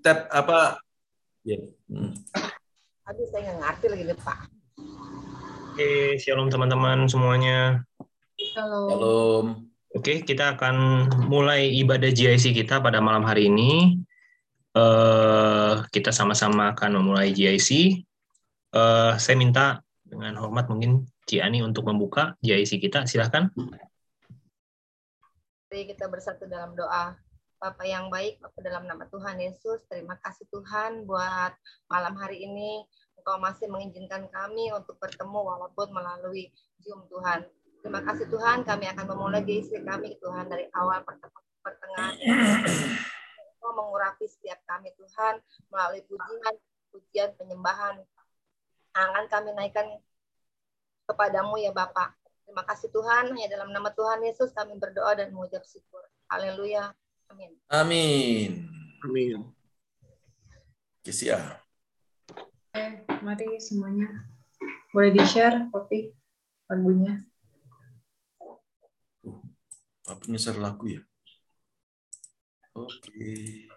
tab apa? Ya. Hmm. Aduh, saya nggak ngerti lagi nih, Pak. Oke, shalom teman-teman semuanya. Halo. Shalom. Oke, kita akan mulai ibadah GIC kita pada malam hari ini. Eh, kita sama-sama akan memulai GIC. Eh, saya minta dengan hormat mungkin Ciani untuk membuka GIC kita. Silahkan. Mari kita bersatu dalam doa. Bapak yang baik, Bapak dalam nama Tuhan Yesus, terima kasih Tuhan buat malam hari ini. Engkau masih mengizinkan kami untuk bertemu walaupun melalui Zoom Tuhan. Terima kasih Tuhan, kami akan memulai GIC kami Tuhan dari awal pertengahan. Engkau mengurapi setiap kami Tuhan melalui pujian, pujian penyembahan. Akan kami naikkan kepadamu ya Bapak. Terima kasih Tuhan, hanya dalam nama Tuhan Yesus kami berdoa dan mengucap syukur. Haleluya. Amin. Amin. Amin. Eh, mari semuanya. Boleh di-share kopi lagunya. Apa share lagu ya? Oke. Mari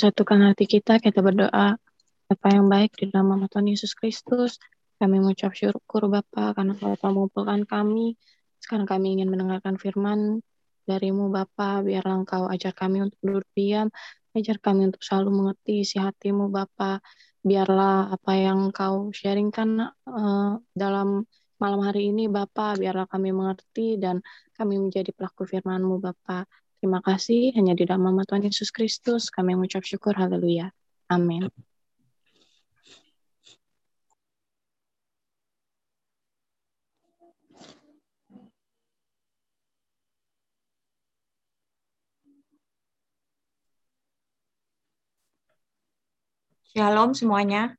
satukan hati kita, kita berdoa. Bapa yang baik di dalam nama Tuhan Yesus Kristus, kami mengucap syukur Bapa karena Kau telah mengumpulkan kami. Sekarang kami ingin mendengarkan firman darimu Bapa, biarlah Engkau ajar kami untuk duduk diam, ajar kami untuk selalu mengerti isi hatimu Bapa. Biarlah apa yang Kau sharingkan uh, dalam malam hari ini Bapa, biarlah kami mengerti dan kami menjadi pelaku firman-Mu Bapa. Terima kasih hanya di dalam nama Tuhan Yesus Kristus kami mengucap syukur. Haleluya. Amin. Shalom semuanya.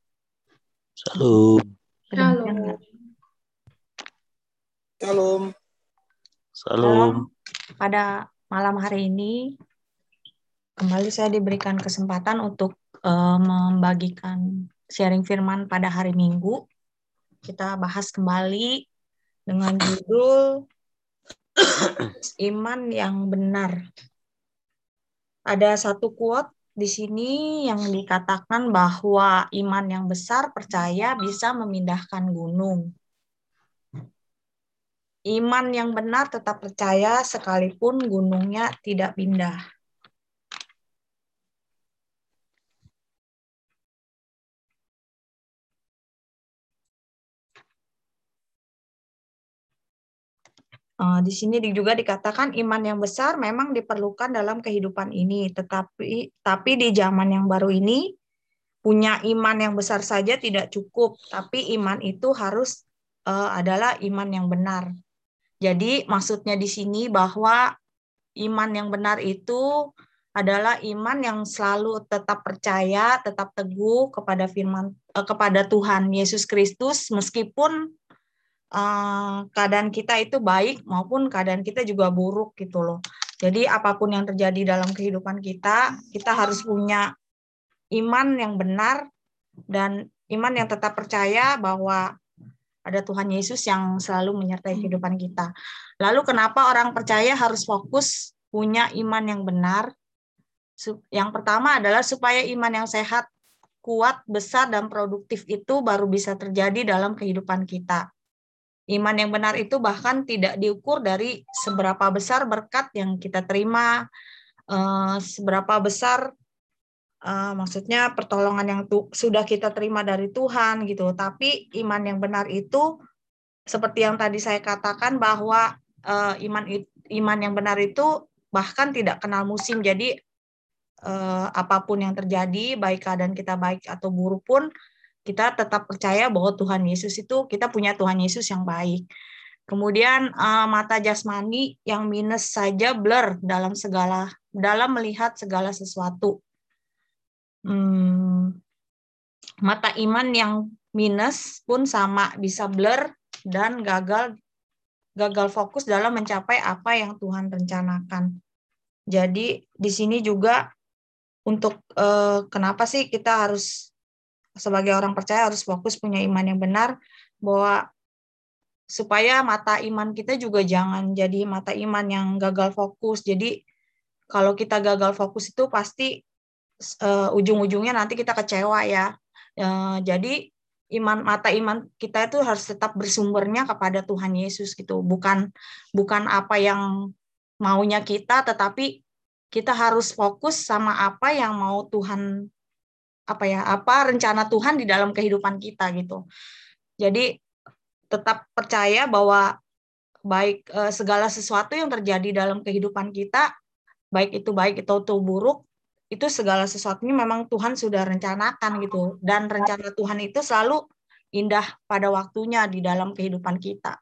Shalom. Shalom. Shalom. Shalom. Pada malam hari ini kembali saya diberikan kesempatan untuk uh, membagikan sharing firman pada hari Minggu. Kita bahas kembali dengan judul iman yang benar. Ada satu quote di sini yang dikatakan bahwa iman yang besar percaya bisa memindahkan gunung. Iman yang benar tetap percaya sekalipun gunungnya tidak pindah. Uh, di sini juga dikatakan iman yang besar memang diperlukan dalam kehidupan ini, tetapi tapi di zaman yang baru ini punya iman yang besar saja tidak cukup, tapi iman itu harus uh, adalah iman yang benar. Jadi maksudnya di sini bahwa iman yang benar itu adalah iman yang selalu tetap percaya, tetap teguh kepada firman uh, kepada Tuhan Yesus Kristus meskipun uh, keadaan kita itu baik maupun keadaan kita juga buruk gitu loh. Jadi apa pun yang terjadi dalam kehidupan kita, kita harus punya iman yang benar dan iman yang tetap percaya bahwa ada Tuhan Yesus yang selalu menyertai kehidupan kita. Lalu kenapa orang percaya harus fokus punya iman yang benar? Yang pertama adalah supaya iman yang sehat, kuat, besar, dan produktif itu baru bisa terjadi dalam kehidupan kita. Iman yang benar itu bahkan tidak diukur dari seberapa besar berkat yang kita terima, eh, seberapa besar eh, maksudnya pertolongan yang sudah kita terima dari Tuhan gitu. Tapi iman yang benar itu seperti yang tadi saya katakan bahwa eh, iman iman yang benar itu bahkan tidak kenal musim. Jadi apa pun yang terjadi, baik keadaan kita baik atau buruk pun kita tetap percaya bahwa Tuhan Yesus itu kita punya Tuhan Yesus yang baik. Kemudian uh, mata jasmani yang minus saja blur dalam segala dalam melihat segala sesuatu. Hmm, mata iman yang minus pun sama bisa blur dan gagal gagal fokus dalam mencapai apa yang Tuhan rencanakan. Jadi di sini juga untuk uh, kenapa sih kita harus sebagai orang percaya harus fokus punya iman yang benar bahwa supaya mata iman kita juga jangan jadi mata iman yang gagal fokus. Jadi kalau kita gagal fokus itu pasti uh, ujung-ujungnya nanti kita kecewa ya. Uh, jadi iman mata iman kita itu harus tetap bersumbernya kepada Tuhan Yesus gitu. Bukan bukan apa yang maunya kita tetapi kita harus fokus sama apa yang mau Tuhan apa ya apa rencana Tuhan di dalam kehidupan kita gitu. Jadi tetap percaya bahwa baik eh, segala sesuatu yang terjadi dalam kehidupan kita, baik itu baik itu itu buruk, itu segala sesuatunya memang Tuhan sudah rencanakan gitu. Dan rencana Tuhan itu selalu indah pada waktunya di dalam kehidupan kita.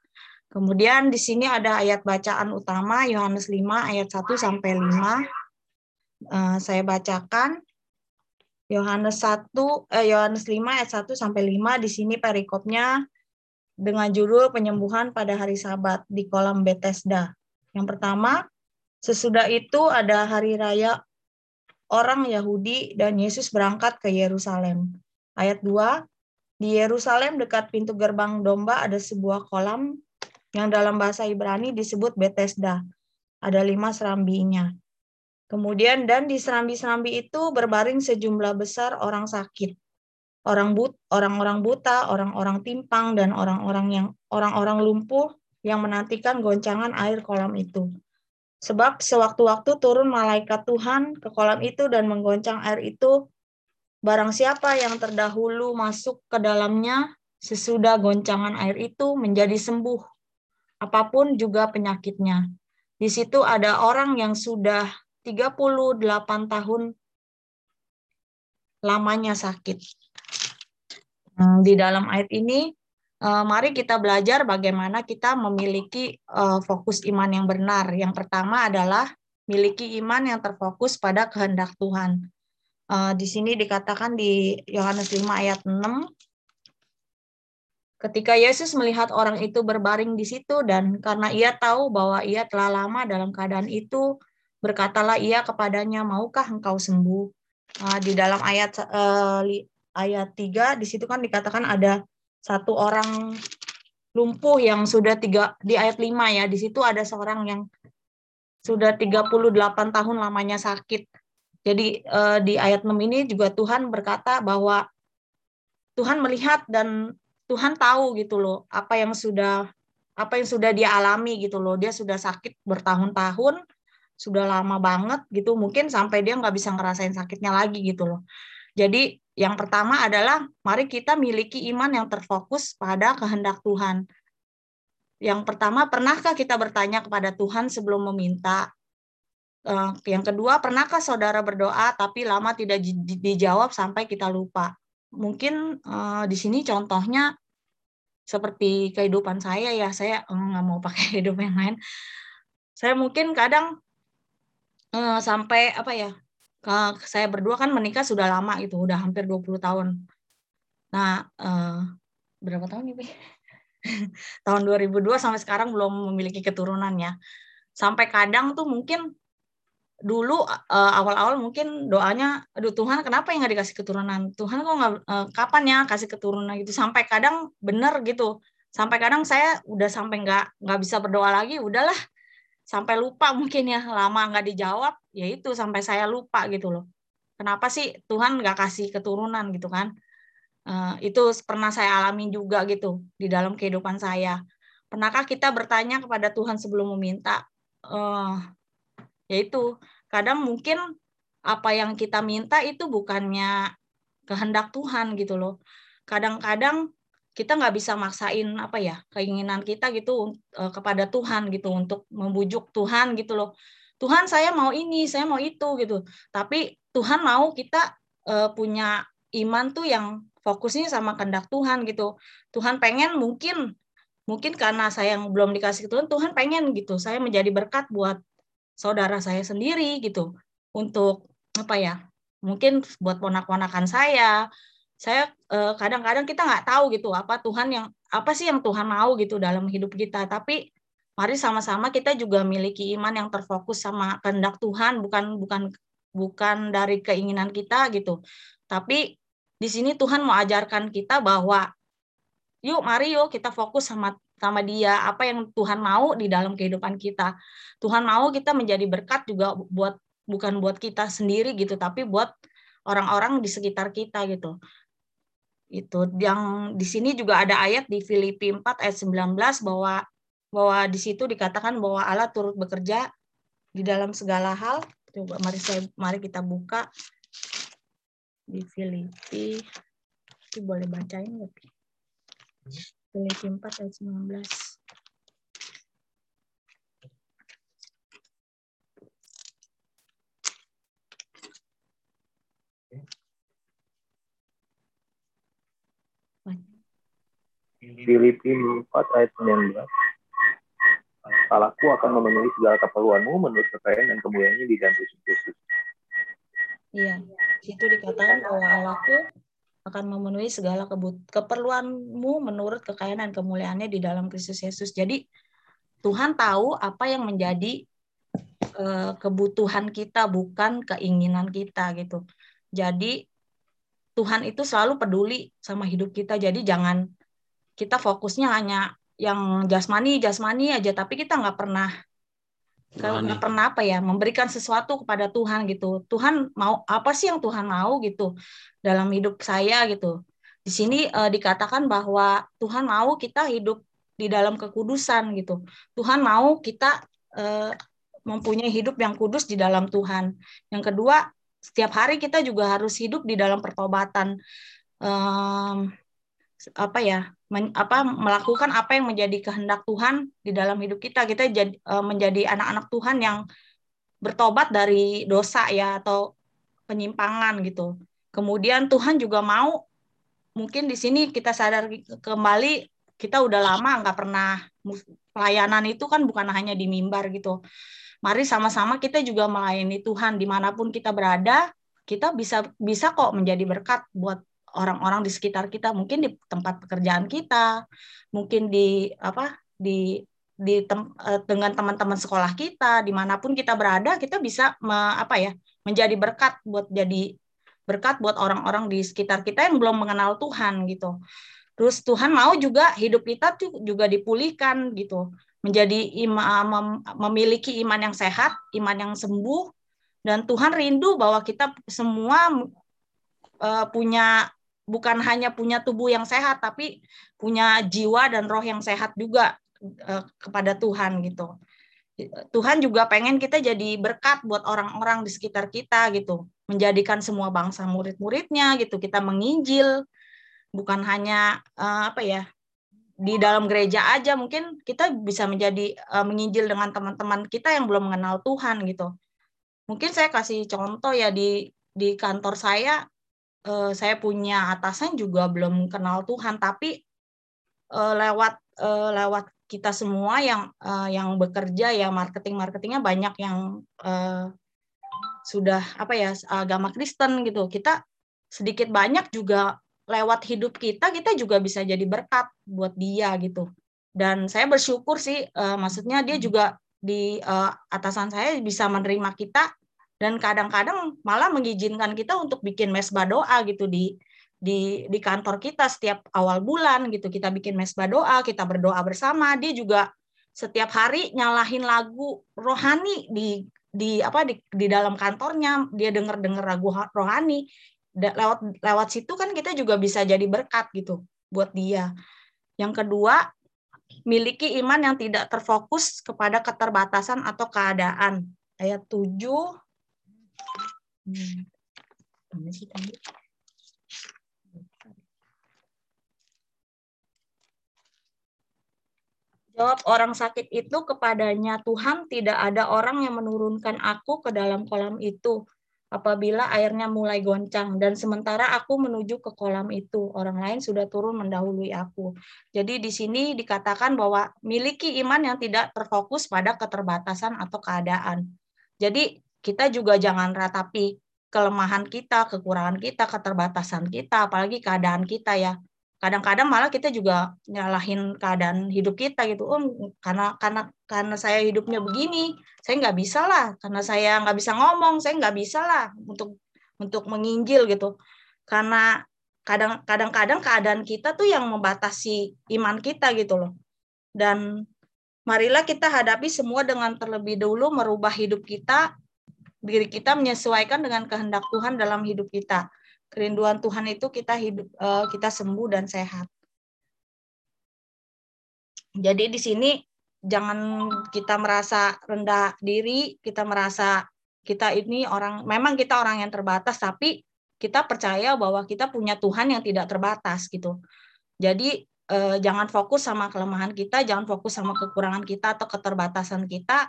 Kemudian di sini ada ayat bacaan utama Yohanes 5 ayat 1 sampai 5. Uh, saya bacakan. Yohanes 1 eh, Yohanes 5 ayat 1 sampai 5 di sini perikopnya dengan judul penyembuhan pada hari Sabat di kolam Bethesda. Yang pertama, sesudah itu ada hari raya orang Yahudi dan Yesus berangkat ke Yerusalem. Ayat 2, di Yerusalem dekat pintu gerbang domba ada sebuah kolam yang dalam bahasa Ibrani disebut Bethesda. Ada lima serambinya. Kemudian dan di serambi-serambi itu berbaring sejumlah besar orang sakit, orang but, orang-orang buta, orang-orang timpang dan orang-orang yang orang-orang lumpuh yang menantikan goncangan air kolam itu. Sebab sewaktu-waktu turun malaikat Tuhan ke kolam itu dan menggoncang air itu, barang siapa yang terdahulu masuk ke dalamnya sesudah goncangan air itu menjadi sembuh, apa pun juga penyakitnya. Di situ ada orang yang sudah 38 tahun lamanya sakit. Hmm, Di dalam ayat ini, eh, mari kita belajar bagaimana kita memiliki eh, fokus iman yang benar. Yang pertama adalah miliki iman yang terfokus pada kehendak Tuhan. Eh, Di sini dikatakan di Yohanes 5 ayat 6, Ketika Yesus melihat orang itu berbaring di situ dan karena ia tahu bahwa ia telah lama dalam keadaan itu, berkatalah ia kepadanya, "Maukah engkau sembuh?" Nah, di dalam ayat eh, ayat 3 di situ kan dikatakan ada satu orang lumpuh yang sudah tiga di ayat 5 ya. Di situ ada seorang yang sudah 38 tahun lamanya sakit. Jadi eh, di ayat 6 ini juga Tuhan berkata bahwa Tuhan melihat dan Tuhan tahu gitu loh apa yang sudah apa yang sudah dia alami gitu loh. Dia sudah sakit bertahun-tahun, sudah lama banget gitu. Mungkin sampai dia nggak bisa ngerasain sakitnya lagi gitu loh. Jadi yang pertama adalah mari kita miliki iman yang terfokus pada kehendak Tuhan. Yang pertama, pernahkah kita bertanya kepada Tuhan sebelum meminta? Eh, Yang kedua, pernahkah saudara berdoa tapi lama tidak di- dijawab sampai kita lupa? Mungkin eh, di sini contohnya seperti kehidupan saya ya, saya eh, nggak mau pakai hidup yang lain. Saya mungkin kadang sampai apa ya, ke- saya berdua kan menikah sudah lama itu, udah hampir 20 tahun. Nah, eh, berapa tahun nih, Pi? tahun 2002 sampai sekarang belum memiliki keturunan ya. Sampai kadang tuh mungkin dulu eh, awal-awal mungkin doanya, aduh Tuhan kenapa yang nggak dikasih keturunan? Tuhan kok nggak eh, kapan ya kasih keturunan gitu? Sampai kadang bener gitu. Sampai kadang saya udah sampai nggak nggak bisa berdoa lagi, udahlah sampai lupa mungkin ya lama nggak dijawab, ya itu sampai saya lupa gitu loh. Kenapa sih Tuhan nggak kasih keturunan gitu kan? Eh, itu pernah saya alami juga gitu di dalam kehidupan saya. Pernahkah kita bertanya kepada Tuhan sebelum meminta? Eh, yaitu kadang mungkin apa yang kita minta itu bukannya kehendak Tuhan gitu loh. Kadang-kadang kita nggak bisa maksain apa ya keinginan kita gitu eh, kepada Tuhan gitu untuk membujuk Tuhan gitu loh. Tuhan saya mau ini, saya mau itu gitu. Tapi Tuhan mau kita eh, punya iman tuh yang fokusnya sama kehendak Tuhan gitu. Tuhan pengen mungkin mungkin karena saya yang belum dikasih Tuhan, Tuhan pengen gitu saya menjadi berkat buat saudara saya sendiri gitu untuk apa ya mungkin buat ponak-ponakan saya saya eh, kadang-kadang kita nggak tahu gitu apa Tuhan yang apa sih yang Tuhan mau gitu dalam hidup kita. Tapi mari sama-sama kita juga miliki iman yang terfokus sama kehendak Tuhan bukan bukan bukan dari keinginan kita gitu. Tapi di sini Tuhan mau ajarkan kita bahwa yuk mari yuk kita fokus sama sama dia apa yang Tuhan mau di dalam kehidupan kita. Tuhan mau kita menjadi berkat juga buat bukan buat kita sendiri gitu tapi buat orang-orang di sekitar kita gitu itu yang di sini juga ada ayat di Filipi 4 ayat 19 bahwa bahwa di situ dikatakan bahwa Allah turut bekerja di dalam segala hal. Coba mari saya mari kita buka di Filipi. Ini boleh bacain nggak Pi? Filipi 4 ayat 19 Filipi 4 ayat 19. Salahku akan memenuhi segala keperluanmu menurut kekayaan dan kemuliaannya di dalam Kristus Yesus. Iya, itu dikatakan bahwa Allahku akan memenuhi segala keperluanmu menurut kekayaan dan kemuliaannya di dalam Kristus Yesus. Jadi Tuhan tahu apa yang menjadi eh, kebutuhan kita, bukan keinginan kita gitu. Jadi Tuhan itu selalu peduli sama hidup kita. Jadi jangan kita fokusnya hanya yang jasmani, jasmani aja, tapi kita nggak pernah kalau nggak pernah apa ya memberikan sesuatu kepada Tuhan gitu. Tuhan mau apa sih yang Tuhan mau gitu dalam hidup saya gitu. Di sini eh, dikatakan bahwa Tuhan mau kita hidup di dalam kekudusan gitu. Tuhan mau kita eh, mempunyai hidup yang kudus di dalam Tuhan. Yang kedua setiap hari kita juga harus hidup di dalam pertobatan. Em, apa ya men- apa melakukan apa yang menjadi kehendak Tuhan di dalam hidup kita. Kita jadi eh, menjadi anak-anak Tuhan yang bertobat dari dosa ya atau penyimpangan gitu. Kemudian Tuhan juga mau mungkin di sini kita sadar kembali kita udah lama nggak pernah pelayanan itu kan bukan hanya di mimbar gitu. Mari sama-sama kita juga melayani Tuhan. Di mana pun kita berada kita bisa bisa kok menjadi berkat buat orang-orang di sekitar kita mungkin di tempat pekerjaan kita mungkin di apa di di tem- eh, dengan teman-teman sekolah kita di mana pun kita berada kita bisa me- apa ya menjadi berkat buat jadi berkat buat orang-orang di sekitar kita yang belum mengenal Tuhan gitu. Terus Tuhan mau juga hidup kita tuh juga dipulihkan gitu. Menjadi ima, mem- memiliki iman yang sehat iman yang sembuh dan Tuhan rindu bahwa kita semua eh, punya bukan hanya punya tubuh yang sehat tapi punya jiwa dan roh yang sehat juga eh, kepada Tuhan gitu. Tuhan juga pengen kita jadi berkat buat orang-orang di sekitar kita gitu, menjadikan semua bangsa murid-muridnya gitu. Kita menginjil bukan hanya eh, apa ya di dalam gereja aja mungkin kita bisa menjadi eh, menginjil dengan teman-teman kita yang belum mengenal Tuhan gitu. Mungkin saya kasih contoh ya di di kantor saya eh, saya punya atasan juga belum kenal Tuhan tapi eh, lewat eh, lewat kita semua yang eh, yang bekerja ya marketing marketingnya banyak yang eh, sudah apa ya agama Kristen gitu. Kita sedikit banyak juga lewat hidup kita kita juga bisa jadi berkat buat dia gitu. Dan saya bersyukur sih eh, maksudnya dia juga di eh, atasan saya bisa menerima kita dan kadang-kadang malah mengizinkan kita untuk bikin mesbah doa gitu di di di kantor kita setiap awal bulan gitu. Kita bikin mesbah doa kita berdoa bersama. Dia juga setiap hari nyalahin lagu rohani di di apa di, di dalam kantornya. Dia denger denger lagu ha- rohani. Lewat lewat situ kan kita juga bisa jadi berkat gitu buat dia. Yang kedua miliki iman yang tidak terfokus kepada keterbatasan atau keadaan. Ayat 7 Hmm. Jawab orang sakit itu kepadanya, Tuhan tidak ada orang yang menurunkan aku ke dalam kolam itu apabila airnya mulai goncang dan sementara aku menuju ke kolam itu orang lain sudah turun mendahului aku. Jadi di sini dikatakan bahwa miliki iman yang tidak terfokus pada keterbatasan atau keadaan. Jadi kita juga jangan ratapi kelemahan kita, kekurangan kita, keterbatasan kita, apalagi keadaan kita ya. Kadang-kadang malah kita juga nyalahin keadaan hidup kita gitu. Oh, karena karena karena saya hidupnya begini, saya nggak bisa lah. Karena saya nggak bisa ngomong, saya nggak bisa lah untuk untuk menginjil gitu. Karena kadang kadang-kadang keadaan kita tuh yang membatasi iman kita gitu loh. Dan marilah kita hadapi semua dengan terlebih dahulu merubah hidup kita diri kita menyesuaikan dengan kehendak Tuhan dalam hidup kita. Kerinduan Tuhan itu kita hidup eh, kita sembuh dan sehat. Jadi di sini jangan kita merasa rendah diri, kita merasa kita ini orang memang kita orang yang terbatas tapi kita percaya bahwa kita punya Tuhan yang tidak terbatas gitu. Jadi eh, jangan fokus sama kelemahan kita, jangan fokus sama kekurangan kita atau keterbatasan kita,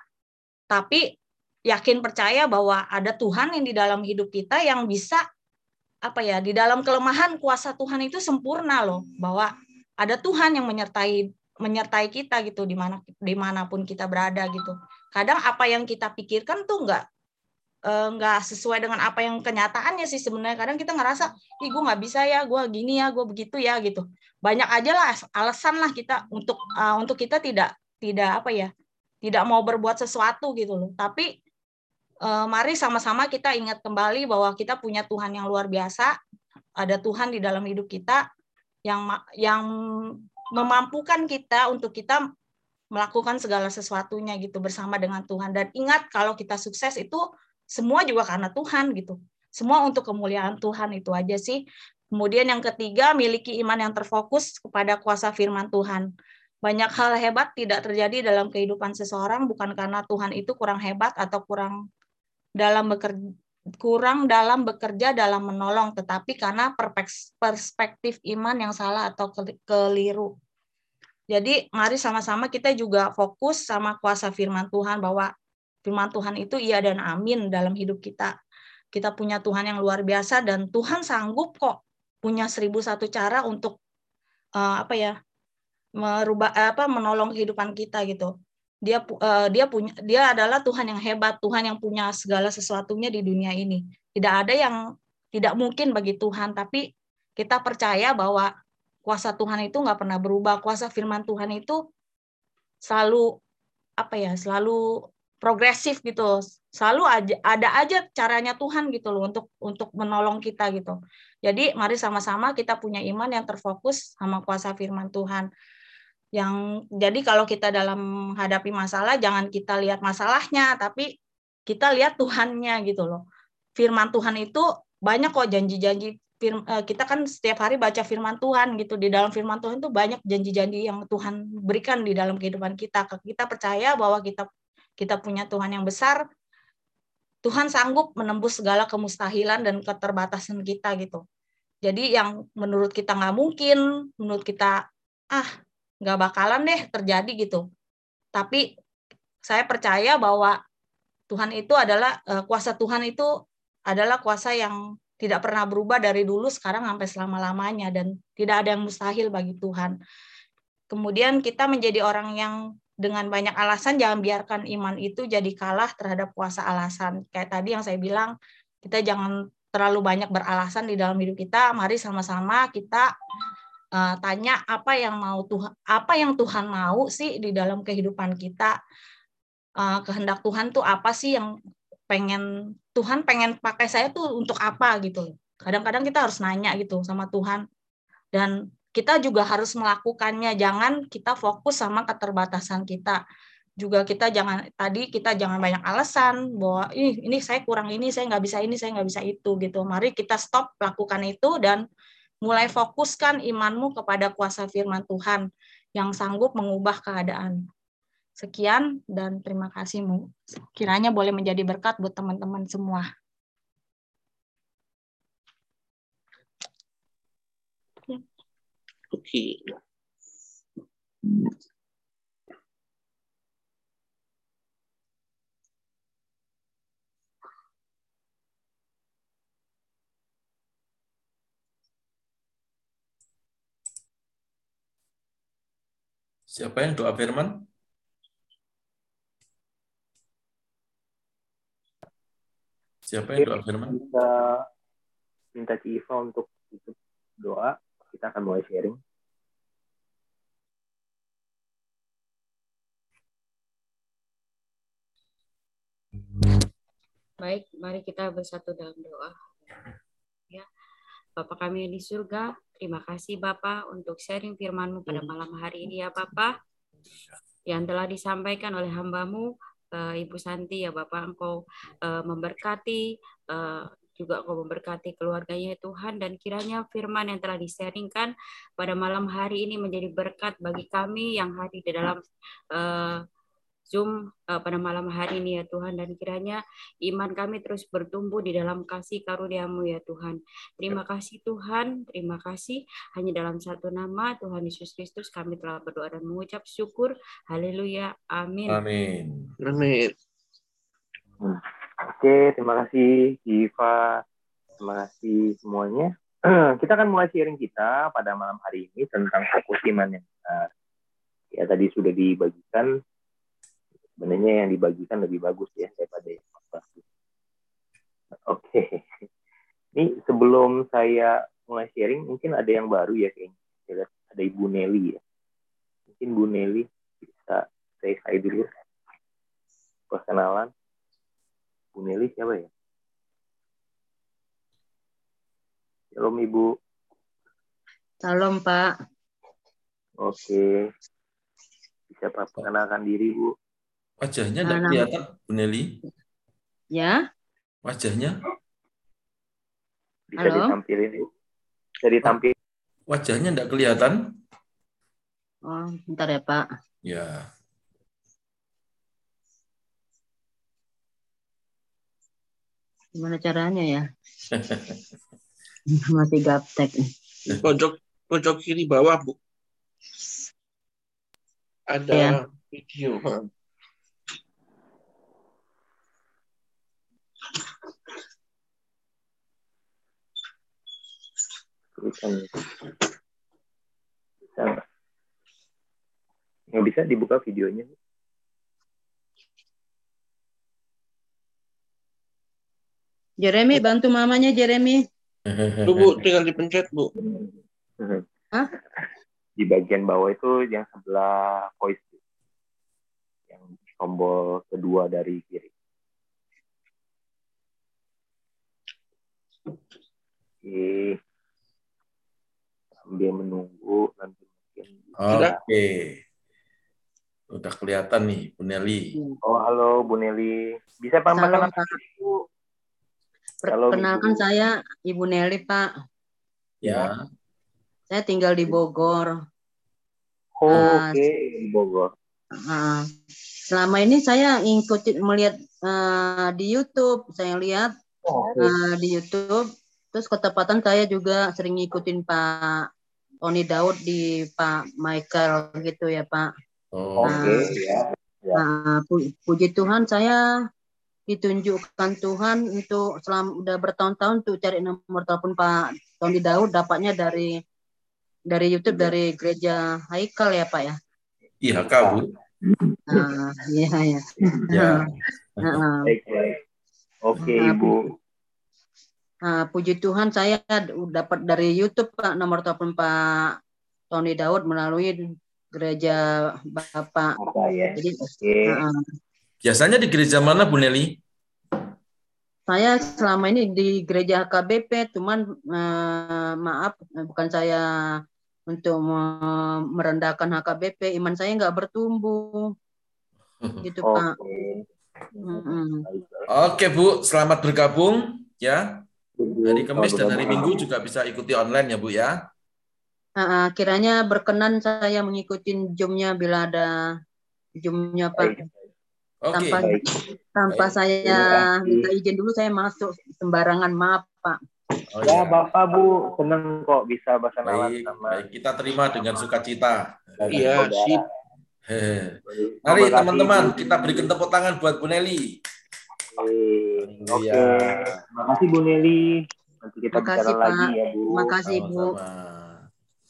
tapi yakin percaya bahwa ada Tuhan yang di dalam hidup kita yang bisa apa ya di dalam kelemahan kuasa Tuhan itu sempurna loh. Bahwa ada Tuhan yang menyertai menyertai kita gitu di mana di mana pun kita berada gitu. Kadang apa yang kita pikirkan tuh nggak eh, nggak sesuai dengan apa yang kenyataannya sih sebenarnya. Kadang kita ngerasa ih gue nggak bisa ya gue gini ya gue begitu ya gitu. Banyak aja lah alasan lah kita untuk eh, untuk kita tidak tidak apa ya tidak mau berbuat sesuatu gitu loh. Tapi mari sama-sama kita ingat kembali bahwa kita punya Tuhan yang luar biasa. Ada Tuhan di dalam hidup kita yang yang memampukan kita untuk kita melakukan segala sesuatunya gitu bersama dengan Tuhan. Dan ingat kalau kita sukses itu semua juga karena Tuhan gitu. Semua untuk kemuliaan Tuhan itu aja sih. Kemudian yang ketiga miliki iman yang terfokus kepada kuasa firman Tuhan. Banyak hal hebat tidak terjadi dalam kehidupan seseorang bukan karena Tuhan itu kurang hebat atau kurang dalam bekerja kurang dalam bekerja dalam menolong tetapi karena perspektif iman yang salah atau keliru jadi mari sama-sama kita juga fokus sama kuasa firman Tuhan bahwa firman Tuhan itu iya dan amin dalam hidup kita. Kita punya Tuhan yang luar biasa dan Tuhan sanggup kok punya seribu satu cara untuk uh, apa ya merubah apa menolong kehidupan kita gitu. Dia uh, dia punya dia adalah Tuhan yang hebat, Tuhan yang punya segala sesuatunya di dunia ini. Tidak ada yang tidak mungkin bagi Tuhan, tapi kita percaya bahwa kuasa Tuhan itu nggak pernah berubah. Kuasa firman Tuhan itu selalu apa ya selalu progresif gitu. Selalu aja ada aja caranya Tuhan gitu loh untuk untuk menolong kita gitu. Jadi mari sama-sama kita punya iman yang terfokus sama kuasa firman Tuhan yang jadi kalau kita dalam menghadapi masalah jangan kita lihat masalahnya tapi kita lihat Tuhannya gitu loh. Firman Tuhan itu banyak kok janji-janji eh, kita kan setiap hari baca firman Tuhan gitu. Di dalam firman Tuhan itu banyak janji-janji yang Tuhan berikan di dalam kehidupan kita. Kita percaya bahwa kita kita punya Tuhan yang besar. Tuhan sanggup menembus segala kemustahilan dan keterbatasan kita gitu. Jadi yang menurut kita nggak mungkin menurut kita ah nggak bakalan deh terjadi gitu tapi saya percaya bahwa Tuhan itu adalah eh, kuasa Tuhan itu adalah kuasa yang tidak pernah berubah dari dulu sekarang sampai selama-lamanya dan tidak ada yang mustahil bagi Tuhan. Kemudian kita menjadi orang yang dengan banyak alasan jangan biarkan iman itu jadi kalah terhadap kuasa alasan. Kayak tadi yang saya bilang, kita jangan terlalu banyak beralasan di dalam hidup kita. Mari sama-sama kita uh, tanya apa yang mau Tuhan apa yang Tuhan mau sih di dalam kehidupan kita. Uh, kehendak Tuhan tuh apa sih yang pengen Tuhan pengen pakai saya tuh untuk apa gitu. Kadang-kadang kita harus nanya gitu sama Tuhan. Dan kita juga harus melakukannya. Jangan kita fokus sama keterbatasan kita. Juga kita jangan tadi kita jangan banyak alasan bahwa Ih, ini saya kurang ini, saya nggak bisa ini, saya nggak bisa itu gitu. Mari kita stop lakukan itu dan mulai fokuskan imanmu kepada kuasa firman Tuhan yang sanggup mengubah keadaan. Sekian dan terima kasih. Kiranya boleh menjadi berkat buat teman-teman semua. Oke. Siapa yang doa firman? Siapa yang doa firman? Kita minta Civa untuk tutup doa. Kita akan mulai sharing. Baik, mari kita bersatu dalam doa. Bapak kami yang di surga, terima kasih Bapak untuk sharing firman-Mu pada malam hari ini ya Bapak. Yang telah disampaikan oleh hambamu uh, Ibu Santi ya Bapak Engkau uh, memberkati uh, juga Engkau memberkati keluarganya ya Tuhan dan kiranya firman yang telah disaringkan pada malam hari ini menjadi berkat bagi kami yang hadir di dalam uh, Zoom uh, pada malam hari ini ya Tuhan dan kiranya iman kami terus bertumbuh di dalam kasih karuniamu ya Tuhan. Terima kasih Tuhan, terima kasih hanya dalam satu nama Tuhan Yesus Kristus kami telah berdoa dan mengucap syukur. Haleluya. Amin. Amin. Amin. Oke, terima kasih Diva. Terima kasih semuanya. kita akan mulai sharing kita pada malam hari ini tentang fokus iman yang benar. Ya tadi sudah dibagikan sebenarnya yang dibagikan lebih bagus ya daripada yang bagus. Oke. Ini sebelum saya mulai sharing, mungkin ada yang baru ya kayaknya. Ada Ibu Nelly ya. Mungkin Bu Nelly bisa saya saya dulu. Perkenalan. Bu Nelly siapa ya? Shalom Ibu. Salam Pak. Oke. Bisa perkenalkan diri, Bu. Wajahnya enggak Nama- kelihatan, Bu Nelly. Ya, Wajahnya, Bisa Halo? ditampilin, Bu. Bisa ditampilin. wajahnya enggak kelihatan. oh, bentar ya Pak. Ya. Gimana caranya ya? Masih gaptek. pojok pojok kiri bawah bu ada Iya. video Tulisan. Bisa nggak? Nggak bisa dibuka videonya. Jeremy, bantu mamanya Jeremy. Tuh, bu tinggal dipencet bu Hah? Di bagian bawah itu yang sebelah voice. Yang tombol kedua dari kiri. Oke. Sambil menunggu nanti mungkin. Oke. Udah kelihatan nih, Bu Nelly. Oh, halo Bu Nelly. Bisa Pak perkenalkan Pak. diri, Bu? Halo, Perkenalkan saya Ibu Nelly, Pak. Ya. Saya tinggal di Bogor. Oh, Ah, Oke, di Bogor. Ah, selama ini saya ngikutin melihat eh, di YouTube, saya lihat Oh, oke. eh, di YouTube. Terus ketepatan saya juga sering ngikutin Pak Tony Daud di Pak Michael gitu ya Pak. Oh, Oke, ya. Ya. Nah, pu- puji Tuhan saya ditunjukkan Tuhan untuk selama udah bertahun-tahun tuh cari nomor telepon Pak Tony Daud dapatnya dari dari YouTube dari gereja Haikal ya Pak ya. IHK, Bu. Nah, iya ya. Ya. Nah. Oke, Ah, Ibu. Nah, puji Tuhan saya dapat dari YouTube Pak nomor telepon Pak Tony Daud melalui gereja Bapak. Apa ya? Jadi Oke. nah, Biasanya di gereja mana, Bu Nelly? saya selama ini di gereja HKBP, cuman eh, maaf bukan saya untuk me- merendahkan HKBP, iman saya nggak bertumbuh, gitu Pak. Oke. Mm-mm. Baik, baik. Oke, Bu. Selamat bergabung. Ya. Hari Kamis dan hari Minggu juga bisa ikuti online ya, Bu ya. Ah, kiranya berkenan saya mengikuti Zoom-nya bila ada Zoom-nya Pak. Oke. Tanpa baik. tanpa Baik. saya minta izin dulu saya masuk sembarangan maaf Pak. Oh, Ya, ya. Bapak Bu, senang kok bisa berkenalan Baik, sama baik. Kita terima dengan sukacita. iya sip Mari teman-teman, kita berikan tepuk tangan buat Bu Nelly. Oke, Oke. Haleluya. Terima kasih Bu Nelly. Nanti kita Makasih, bicara lagi Pak. ya Bu. Makasih Bu. Sama-sama.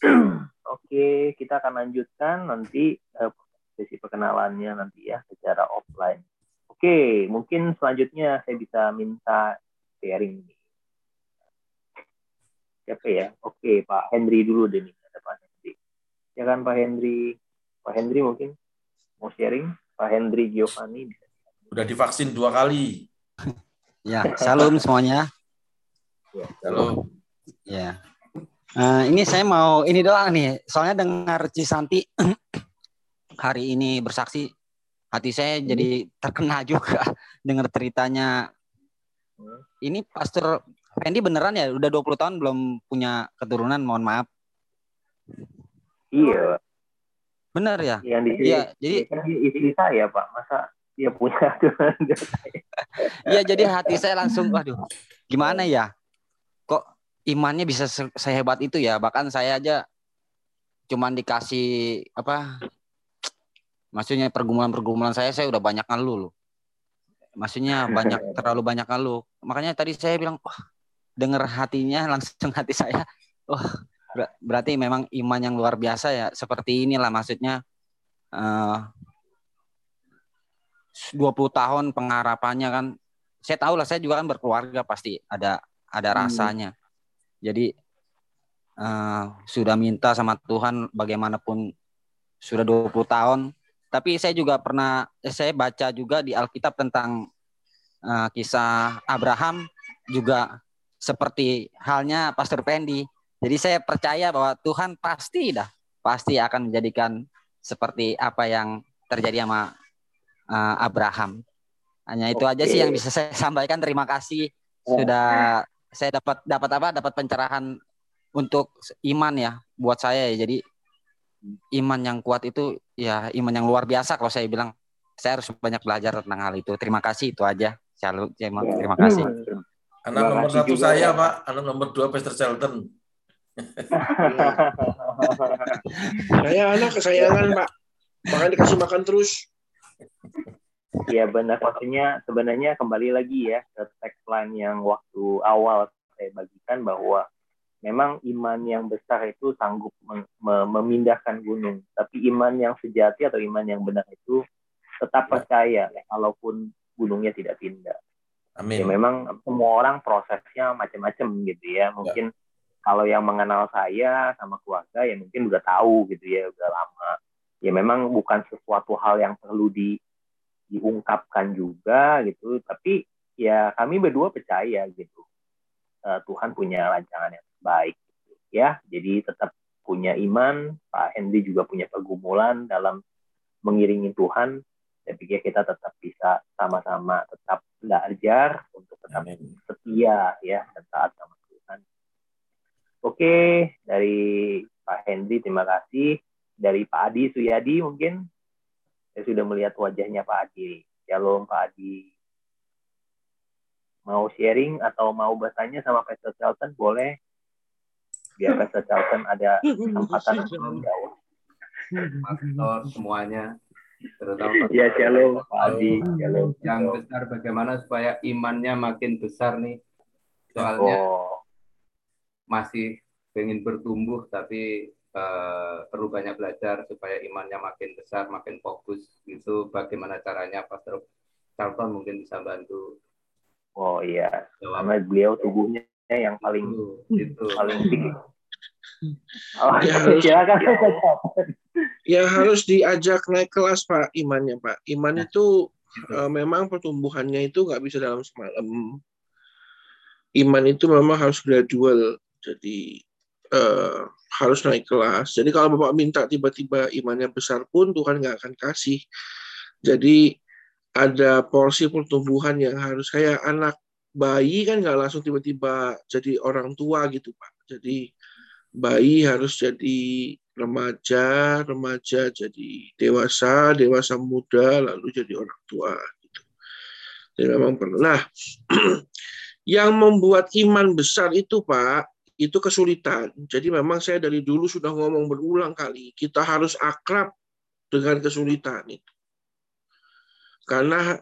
Oke, kita akan lanjutkan nanti eh, sesi perkenalannya nanti ya secara offline. Oke, mungkin selanjutnya saya bisa minta sharing nih. Siapa ya? Oke, Pak Henry dulu deh nih. Ada Pak Henry. Ya kan Pak Henry? Pak Henry mungkin mau sharing? Pak Henry Giovanni. Udah divaksin dua kali. Ya, salam semuanya. Halo. Ya. Eh, ini saya mau ini doang nih. Soalnya dengar Cisanti hari ini bersaksi, hati saya jadi terkena juga dengar ceritanya. Ini Pastor Fendi beneran ya udah 20 tahun belum punya keturunan, mohon maaf. Iya, Bener ya? yang di Iya, jadi kan istri saya Pak. Masa dia punya? Iya jadi hati saya langsung waduh gimana ya? Kok imannya bisa se- sehebat itu ya? Bahkan saya aja cuman dikasih apa maksudnya pergumulan-pergumulan saya saya udah banyak ngeluh loh. Maksudnya banyak terlalu banyak ngeluh. Makanya tadi saya bilang wah denger hatinya langsung hati saya. Wah ber- berarti memang iman yang luar biasa ya. Seperti inilah maksudnya eh 20 tahun pengharapannya kan saya tahu lah saya juga kan berkeluarga pasti ada ada Hmm. rasanya. Jadi eh, sudah minta sama Tuhan bagaimanapun sudah 20 tahun. Tapi saya juga pernah eh, saya baca juga di Alkitab tentang eh, kisah Abraham juga seperti halnya Pastor Pendi jadi saya percaya bahwa Tuhan pasti dah pasti akan menjadikan seperti apa yang terjadi sama uh, Abraham. Hanya itu aja sih yang bisa saya sampaikan. Terima kasih sudah saya dapat dapat apa? Dapat pencerahan untuk iman ya buat saya ya. Jadi iman yang kuat itu ya iman yang luar biasa kalau saya bilang saya harus banyak belajar tentang hal itu. Terima kasih itu aja. Shalom. Terima, terima kasih. Anak nomor satu saya Pak, anak nomor dua Pastor Charlton. Saya anak kesayangan Pak, makanya dikasih makan terus. Iya benar maksudnya sebenarnya kembali lagi ya ke tagline yang waktu awal saya bagikan bahwa memang iman yang besar itu sanggup memindahkan gunung, tapi iman yang sejati atau iman yang benar itu tetap percaya walaupun gunungnya tidak pindah. Amin. Ya memang semua orang prosesnya macam-macam gitu ya. Mungkin ya. kalau yang mengenal saya sama keluarga ya mungkin udah tahu gitu ya, udah lama. Ya memang bukan sesuatu hal yang perlu di diungkapkan juga gitu. Tapi ya kami berdua percaya gitu. Uh, Tuhan punya rancangan yang baik gitu, ya. Jadi tetap punya iman. Pak Hendy juga punya pergumulan dalam mengiringi Tuhan. Saya pikir kita tetap bisa sama-sama tetap belajar untuk tetap Amin. setia ya dan taat sama Tuhan. Oke dari Pak Hendy terima kasih. Dari Pak Adi Suyadi mungkin saya sudah melihat wajahnya Pak Adi. Shalom Pak Adi. Mau sharing atau mau bertanya sama Pastor Charlton boleh. Biar Pastor Charlton ada kesempatan untuk menjawab. Pastor semuanya, terutama ya shalom Pak Adi. Shalom. Yang besar bagaimana supaya imannya makin besar nih. Soalnya oh. masih ingin bertumbuh tapi uh, perlu banyak belajar supaya imannya makin besar, makin fokus gitu. Bagaimana caranya Pastor Charlton mungkin bisa bantu. Oh iya, karena beliau tubuhnya yang paling itu, itu. paling tinggi. Oh, ya, harus, ya harus diajak naik kelas Pak imannya Pak. Iman itu uh, memang pertumbuhannya itu nggak bisa dalam semalam. Iman itu memang harus gradual. Jadi uh, harus naik kelas. Jadi kalau Bapak minta tiba-tiba imannya besar pun Tuhan nggak akan kasih. Jadi ada porsi pertumbuhan yang harus kayak anak bayi kan nggak langsung tiba-tiba jadi orang tua gitu Pak. Jadi bayi harus jadi remaja, remaja jadi dewasa, dewasa muda, lalu jadi orang tua gitu. Jadi memang perlu. Nah, yang membuat iman besar itu Pak, itu kesulitan. Jadi memang saya dari dulu sudah ngomong berulang kali, kita harus akrab dengan kesulitan itu. Karena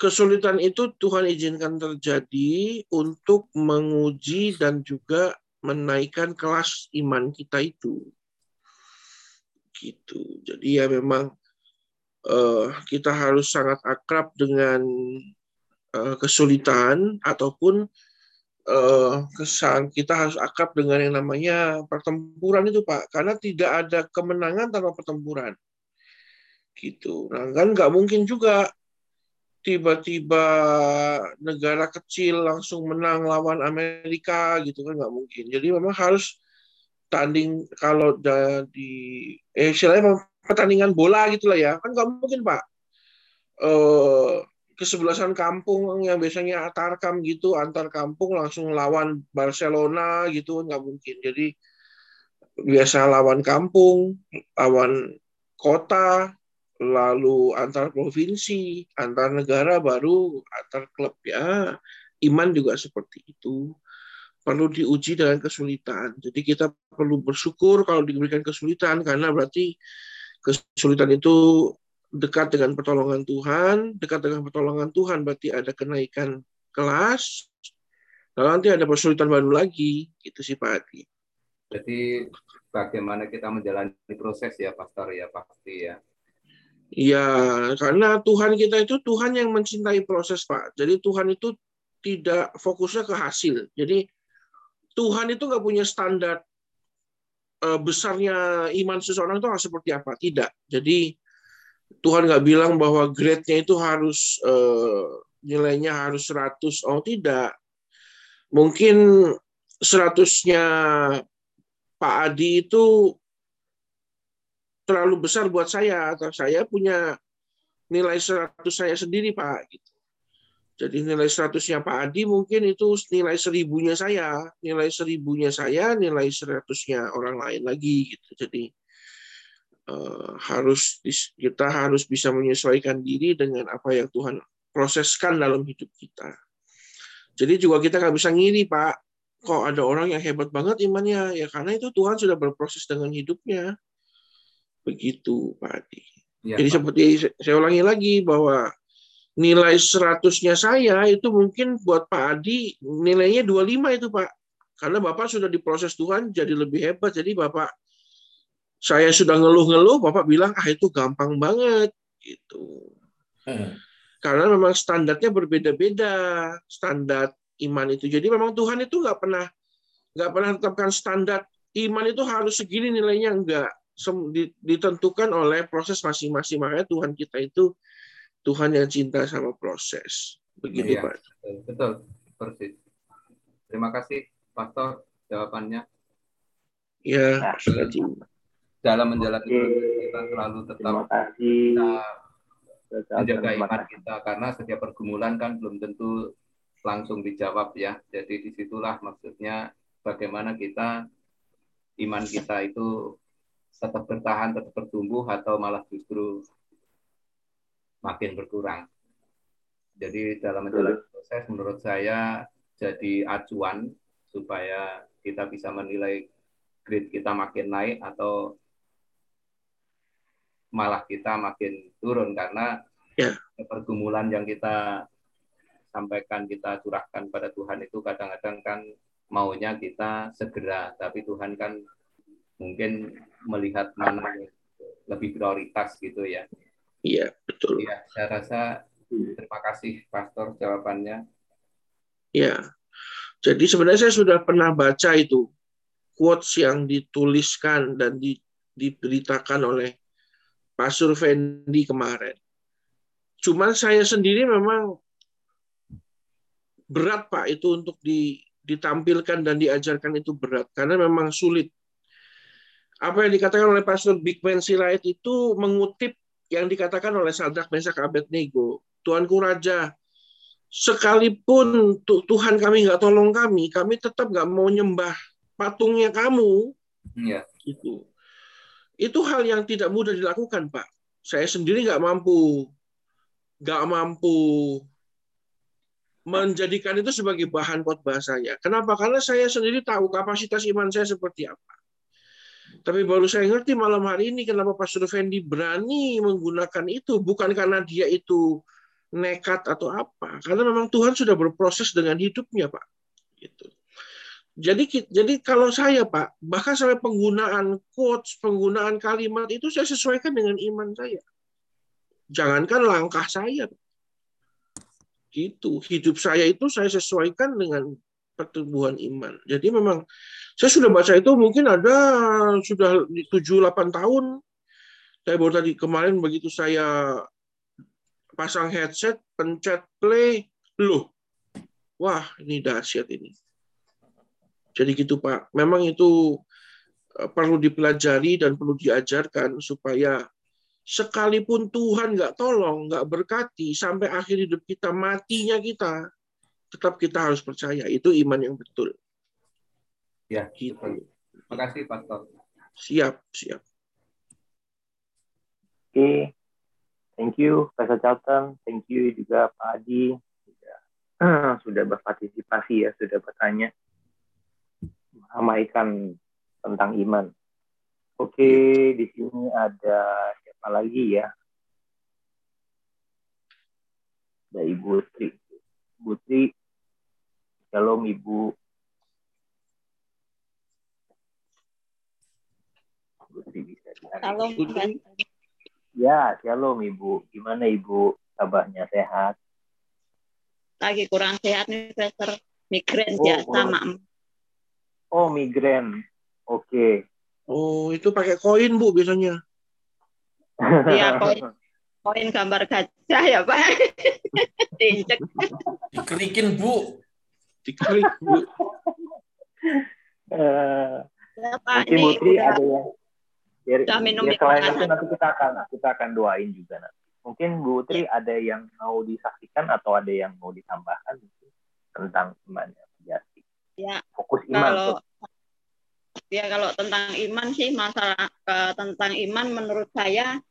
kesulitan itu Tuhan izinkan terjadi untuk menguji dan juga menaikkan kelas iman kita itu. Gitu. Jadi ya memang uh, kita harus sangat akrab dengan uh, kesulitan ataupun uh, kesan kita harus akrab dengan yang namanya pertempuran itu Pak. Karena tidak ada kemenangan tanpa pertempuran. Gitu. Nah kan nggak mungkin juga tiba-tiba negara kecil langsung menang lawan Amerika gitu kan nggak mungkin. Jadi memang harus tanding kalau di eh istilahnya pertandingan bola gitulah ya. Kan nggak mungkin Pak. Uh, kesebelasan kampung yang biasanya antar-kam gitu antar kampung langsung lawan Barcelona gitu nggak mungkin. Jadi biasa lawan kampung lawan kota lalu antar provinsi antar negara baru antar klub. Ya iman juga seperti itu. Perlu diuji dengan kesulitan. Jadi kita perlu bersyukur kalau diberikan kesulitan karena berarti kesulitan itu dekat dengan pertolongan Tuhan, dekat dengan pertolongan Tuhan berarti ada kenaikan kelas, lalu nanti ada kesulitan baru lagi, itu sih Pak Adi. Jadi bagaimana kita menjalani proses ya Pastor ya pasti ya. Iya, karena Tuhan kita itu Tuhan yang mencintai proses Pak. Jadi Tuhan itu tidak fokusnya ke hasil. Jadi Tuhan itu nggak punya standar uh, besarnya iman seseorang itu harus seperti apa. Tidak. Jadi Tuhan nggak bilang bahwa grade-nya itu harus uh, nilainya harus 100. Oh, tidak. Mungkin 100-nya Pak Adi itu terlalu besar buat saya atau saya punya nilai 100 saya sendiri Pak gitu. Jadi nilai 100-nya Pak Adi mungkin itu nilai seribunya saya, nilai seribunya saya, nilai seratusnya orang lain lagi gitu. Jadi uh, harus kita harus bisa menyesuaikan diri dengan apa yang Tuhan proseskan dalam hidup kita. Jadi juga kita nggak bisa ngiri Pak, kok ada orang yang hebat banget imannya ya karena itu Tuhan sudah berproses dengan hidupnya. Begitu Pak Adi. Ya, Jadi Pak. seperti saya ulangi lagi bahwa nilai seratusnya saya itu mungkin buat Pak Adi nilainya 25 itu Pak. Karena Bapak sudah diproses Tuhan jadi lebih hebat. Jadi Bapak saya sudah ngeluh-ngeluh, Bapak bilang ah itu gampang banget gitu. Hmm. Karena memang standarnya berbeda-beda standar iman itu. Jadi memang Tuhan itu nggak pernah nggak pernah tetapkan standar iman itu harus segini nilainya enggak ditentukan oleh proses masing-masing makanya Tuhan kita itu Tuhan yang cinta sama proses. Begitu, ya, Pak. Betul, persis. Terima kasih, Pastor, jawabannya. Ya, dalam menjalani kita selalu tetap kita menjaga iman kita karena setiap pergumulan kan belum tentu langsung dijawab ya. Jadi di situlah maksudnya bagaimana kita iman kita itu tetap bertahan, tetap bertumbuh atau malah justru makin berkurang. Jadi dalam menjalani proses menurut saya jadi acuan supaya kita bisa menilai grade kita makin naik atau malah kita makin turun karena yeah. pergumulan yang kita sampaikan kita curahkan pada Tuhan itu kadang-kadang kan maunya kita segera tapi Tuhan kan mungkin melihat mana lebih prioritas gitu ya Iya, betul. Iya, saya rasa terima kasih Pastor jawabannya. Iya. Jadi sebenarnya saya sudah pernah baca itu quotes yang dituliskan dan di, diberitakan oleh Pastor Fendi kemarin. Cuman saya sendiri memang berat Pak itu untuk di, ditampilkan dan diajarkan itu berat karena memang sulit. Apa yang dikatakan oleh Pastor Big Man Sirait itu mengutip yang dikatakan oleh Sadrak Mesak Abednego, Tuanku Raja, sekalipun Tuhan kami nggak tolong kami, kami tetap nggak mau nyembah patungnya kamu. Ya. Itu. Itu hal yang tidak mudah dilakukan, Pak. Saya sendiri nggak mampu, nggak mampu menjadikan itu sebagai bahan khotbah saya. Kenapa? Karena saya sendiri tahu kapasitas iman saya seperti apa. Tapi baru saya ngerti malam hari ini kenapa Pastor Fendi berani menggunakan itu. Bukan karena dia itu nekat atau apa. Karena memang Tuhan sudah berproses dengan hidupnya, Pak. Gitu. Jadi jadi kalau saya Pak, bahkan sampai penggunaan quotes, penggunaan kalimat itu saya sesuaikan dengan iman saya. Jangankan langkah saya. Gitu. Hidup saya itu saya sesuaikan dengan pertumbuhan iman. Jadi memang saya sudah baca itu mungkin ada sudah 7-8 tahun. Saya baru tadi kemarin begitu saya pasang headset, pencet play, loh, wah ini dahsyat ini. Jadi gitu Pak, memang itu eh, perlu dipelajari dan perlu diajarkan supaya sekalipun Tuhan nggak tolong, nggak berkati sampai akhir hidup kita matinya kita, tetap kita harus percaya itu iman yang betul. Ya, gitu. Terima kasih, Pastor. Siap, siap. Oke, okay. thank you, Pastor Charlton. Thank you juga Pak Adi. Sudah, sudah berpartisipasi ya, sudah bertanya. Meramaikan tentang iman. Oke, okay, di sini ada siapa lagi ya? Ada Ibu Tri. Ibu Tri, Shalom Ibu. Putri bisa Shalom. Ya, shalom Ibu. Gimana Ibu? Kabarnya sehat? Lagi kurang sehat nih, Profesor. Migrain oh, biasa, oh. Oh, migrain. Oke. Okay. Oh, itu pakai koin, Bu, biasanya. Iya, koin. Koin gambar gajah ya, Pak. Diinjek. Dikerikin, Bu. Dikerik, Bu. Uh, ya, Pak. Ini udah... ada yang Ya, Udah minum ya, selain itu nanti kita akan kita akan doain juga nanti. Mungkin Bu Tri Ya. ada yang mau disaksikan atau ada yang mau ditambahkan mungkin tentang imannya Jati. Ya, Fokus iman. kalau tuh. ya kalau tentang iman sih masalah ke- tentang iman menurut saya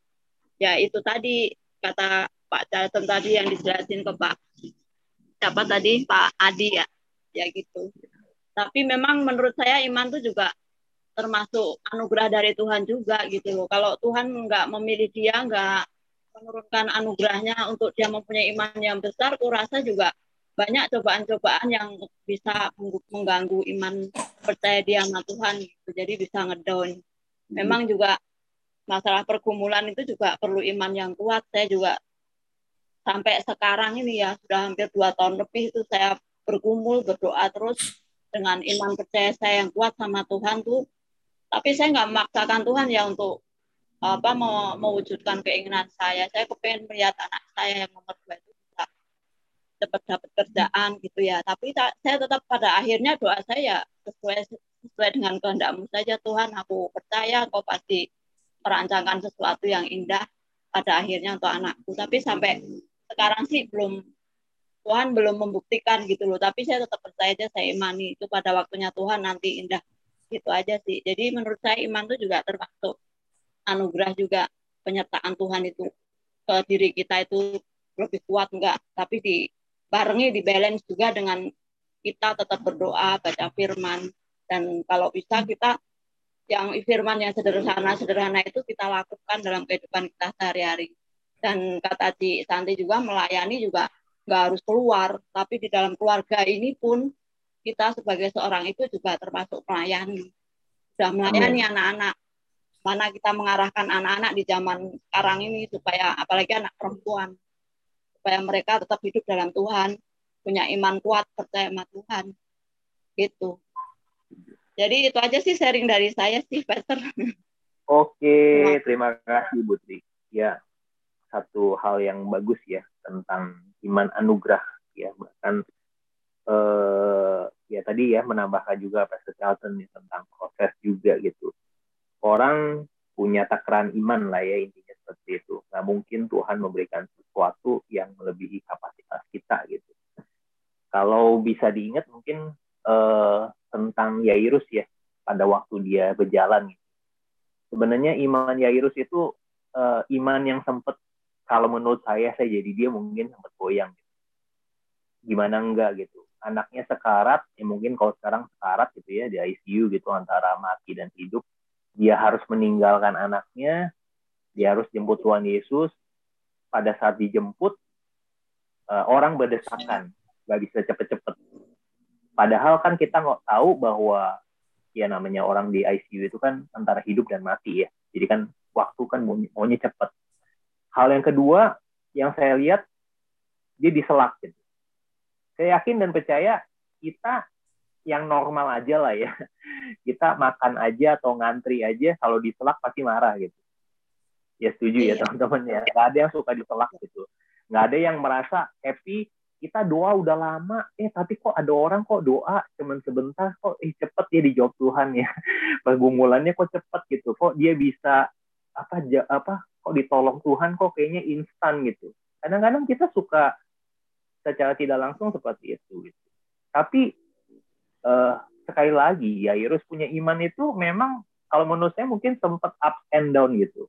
ya itu tadi kata Pak Charlton tadi yang dijelasin ke Pak siapa tadi Pak Adi ya ya gitu. Tapi memang menurut saya iman itu juga termasuk anugerah dari Tuhan juga gitu loh. Kalau Tuhan nggak memilih dia, nggak menurunkan anugerahnya untuk dia mempunyai iman yang besar, kurasa juga banyak cobaan-cobaan yang bisa mengganggu iman percaya dia sama Tuhan gitu. Jadi bisa ngedown. Memang juga masalah pergumulan itu juga perlu iman yang kuat. Saya juga sampai sekarang ini ya sudah hampir dua tahun lebih itu saya bergumul berdoa terus dengan iman percaya saya yang kuat sama Tuhan tuh. Tapi saya nggak memaksakan Tuhan ya untuk apa mau mewujudkan keinginan saya. Saya kepengen melihat anak saya yang nomor dua itu cepat dapat kerjaan gitu ya. Tapi ta- saya tetap pada akhirnya doa saya sesuai sesuai dengan kehendakmu saja Tuhan. Aku percaya Kau pasti merancangkan sesuatu yang indah pada akhirnya untuk anakku. Tapi sampai sekarang sih belum Tuhan belum membuktikan gitu loh. Tapi saya tetap percaya aja saya imani itu pada waktunya Tuhan nanti indah gitu aja sih. Jadi menurut saya iman itu juga termasuk anugerah juga penyertaan Tuhan itu ke diri kita itu lebih kuat enggak tapi dibarengi di balance juga dengan kita tetap berdoa baca firman. Dan kalau bisa kita yang firman yang sederhana sederhana itu kita lakukan dalam kehidupan kita sehari-hari. Dan kata Ci Santi juga melayani juga nggak harus keluar. Tapi di dalam keluarga ini pun kita sebagai seorang itu juga termasuk melayani sudah melayani anak-anak. Mana kita mengarahkan anak-anak di zaman sekarang ini supaya apalagi anak perempuan supaya mereka tetap hidup dalam Tuhan punya iman kuat percaya sama Tuhan. Gitu. Jadi itu aja sih sharing dari saya sih Pastor. Oke, terima kasih. Bu Tri. Ya, satu hal yang bagus ya tentang iman anugerah ya. Bahkan eh, ya tadi ya menambahkan juga Pastor Charlton nih tentang proses juga gitu. Orang punya takaran iman lah ya intinya seperti itu. Nggak mungkin Tuhan memberikan sesuatu yang melebihi kapasitas kita gitu. Kalau bisa diingat mungkin eh, tentang Yairus ya pada waktu dia berjalan gitu. Sebenarnya iman Yairus itu eh, iman yang sempat kalau menurut saya saya jadi dia mungkin sempat goyang gitu. Gimana enggak gitu. Anaknya sekarat, ya mungkin kalau sekarang sekarat gitu ya di ICU gitu antara mati dan hidup. Dia harus meninggalkan anaknya, dia harus jemput Tuhan Yesus. Pada saat dijemput, eh, orang berdesakan, nggak bisa cepet-cepet. Padahal kan kita nggak tahu bahwa ya namanya orang di ICU itu kan antara hidup dan mati ya. Jadi kan waktu kan maunya, cepet. Hal yang kedua yang saya lihat dia diselak gitu. Saya yakin dan percaya kita yang normal aja lah ya. Kita makan aja atau ngantri aja kalau diselak pasti marah gitu. Ya setuju ya Iya. teman-teman ya. Gak ada yang suka diselak gitu. Gak ada yang merasa happy kita doa udah lama, eh tapi kok ada orang kok doa cuman sebentar kok eh cepet ya dijawab Tuhan ya. Pergumulannya kok cepet gitu. Kok dia bisa apa ja- apa kok ditolong Tuhan kok kayaknya instan gitu. Kadang-kadang kita suka secara tidak langsung seperti itu gitu. Tapi eh, sekali lagi Yairus punya iman itu memang kalau menurut saya mungkin sempat up and down gitu.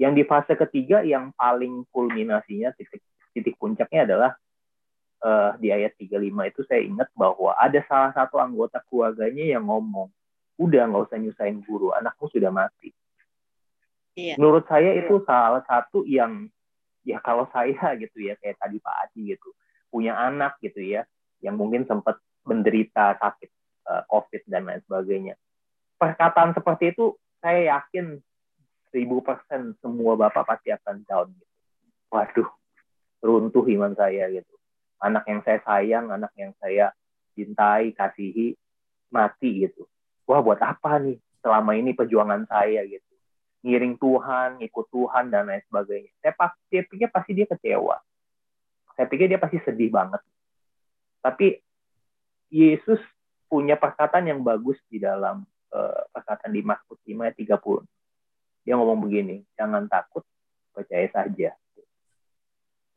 Yang di fase ketiga yang paling kulminasinya titik titik puncaknya adalah eh, di ayat 35 itu saya ingat bahwa ada salah satu anggota keluarganya yang ngomong, udah nggak usah nyusahin guru, anakmu sudah mati. Iya. Menurut saya itu salah satu yang ya kalau saya gitu ya kayak tadi Pak Adi gitu punya anak gitu ya yang mungkin sempat menderita sakit eh, COVID dan lain sebagainya. Perkataan seperti itu saya yakin seribu persen semua bapak pasti akan down gitu. Waduh, runtuh iman saya gitu. Anak yang saya sayang, anak yang saya cintai, kasihi, mati gitu. Wah buat apa nih selama ini perjuangan saya gitu. Ngiring Tuhan, ikut Tuhan, dan lain sebagainya. Saya, pasti, saya pikir pasti dia kecewa. Saya pikir dia pasti sedih banget. Tapi Yesus punya perkataan yang bagus di dalam uh, perkataan di Mazmur 5 ayat 30. Dia ngomong begini, jangan takut, percaya saja.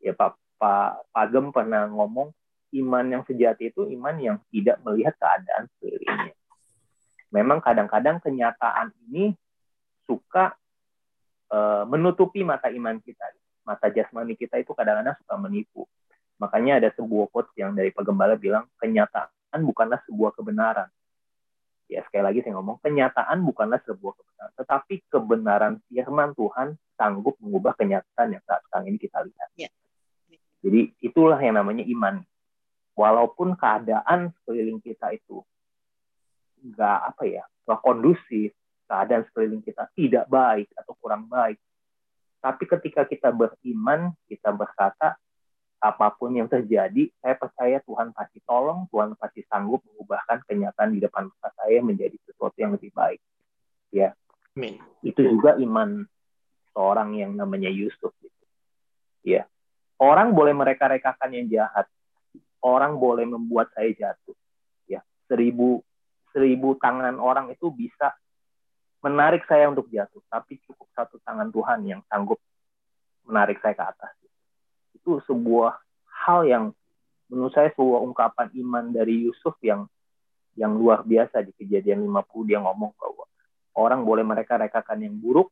Ya Pak Pak Pagem pernah ngomong iman yang sejati itu iman yang tidak melihat keadaan sekelilingnya. Memang kadang-kadang kenyataan ini suka uh, menutupi mata iman kita. Mata jasmani kita itu kadang-kadang suka menipu. Makanya ada sebuah quote yang dari Pagembala bilang, kenyataan bukanlah sebuah kebenaran. Ya, sekali lagi saya ngomong, kenyataan bukanlah sebuah kebenaran. Tetapi kebenaran firman Tuhan sanggup mengubah kenyataan yang saat sekarang ini kita lihat. Ya. Jadi itulah yang namanya iman walaupun keadaan sekeliling kita itu nggak apa ya nggak kondusif keadaan sekeliling kita tidak baik atau kurang baik tapi ketika kita beriman kita berkata apa pun yang terjadi saya percaya Tuhan pasti tolong Tuhan pasti sanggup mengubahkan kenyataan di depan mata saya menjadi sesuatu yang lebih baik ya Amin. itu juga iman seorang yang namanya Yusuf gitu. ya orang boleh mereka-rekakan yang jahat orang boleh membuat saya jatuh. Ya, seribu seribu tangan orang itu bisa menarik saya untuk jatuh, tapi cukup satu tangan Tuhan yang sanggup menarik saya ke atas. Itu sebuah hal yang menurut saya sebuah ungkapan iman dari Yusuf yang yang luar biasa di kejadian 50 dia ngomong bahwa orang boleh mereka rekakan yang buruk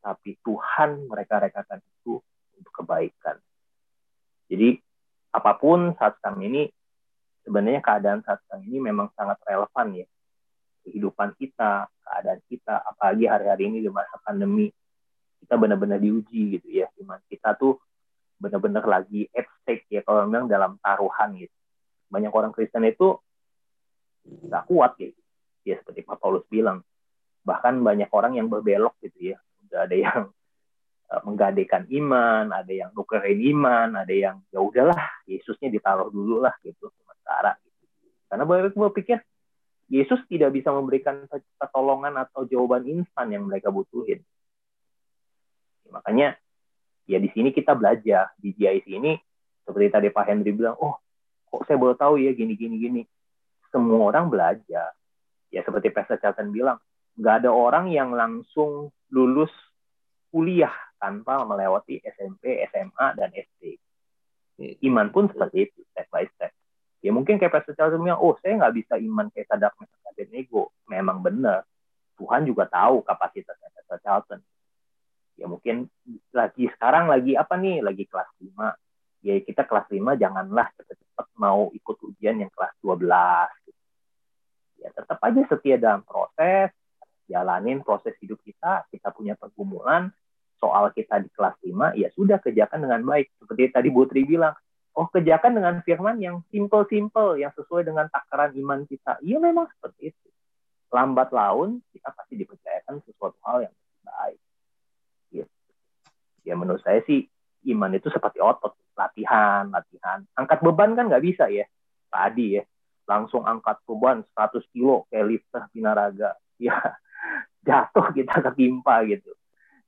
tapi Tuhan mereka rekakan itu untuk kebaikan. Jadi apa pun saat sekarang ini sebenarnya keadaan saat sekarang ini memang sangat relevan ya kehidupan kita keadaan kita apalagi hari-hari ini di masa pandemi kita benar-benar diuji gitu ya gimana kita tuh benar-benar lagi at stake ya kalau memang dalam taruhan gitu banyak orang Kristen itu nggak kuat gitu ya seperti Pak Paulus bilang bahkan banyak orang yang berbelok gitu ya udah ada yang Eh, menggadekan iman, ada yang nukerin iman, ada yang ya udahlah Yesusnya ditaruh dulu lah gitu sementara. Gitu. Karena banyak berpikir Yesus tidak bisa memberikan pertolongan atau jawaban instan yang mereka butuhin. Makanya ya di sini kita belajar di GIC ini seperti tadi Pak Henry bilang, oh kok saya baru tahu ya gini gini gini. Semua orang belajar. Ya seperti Pastor Charlton bilang, nggak ada orang yang langsung lulus kuliah tanpa melewati SMP, SMA, dan SD. Iman pun seperti itu, step by step. Ya mungkin kayak Pastor Charles bilang, oh saya nggak bisa iman kayak Sadak dan ego. Memang benar. Tuhan juga tahu kapasitasnya Pastor Charlton. Ya mungkin lagi sekarang lagi apa nih? Lagi kelas 5. Ya kita kelas 5 janganlah cepat-cepat mau ikut ujian yang kelas 12. Ya tetap aja setia dalam proses, jalanin proses hidup kita, kita punya pergumulan, soal kita di kelas 5, ya sudah kerjakan dengan baik. Seperti tadi Bu Tri bilang, oh kerjakan dengan firman yang simple-simple, yang sesuai dengan takaran iman kita. Iya memang seperti itu. Lambat laun, kita pasti dipercayakan sesuatu hal yang baik. Ya, ya menurut saya sih, iman itu seperti otot. Latihan, latihan. Angkat beban kan nggak bisa ya, Pak Adi ya. Langsung angkat beban 100 kilo kayak lifter binaraga. Ya, jatuh kita ketimpa gitu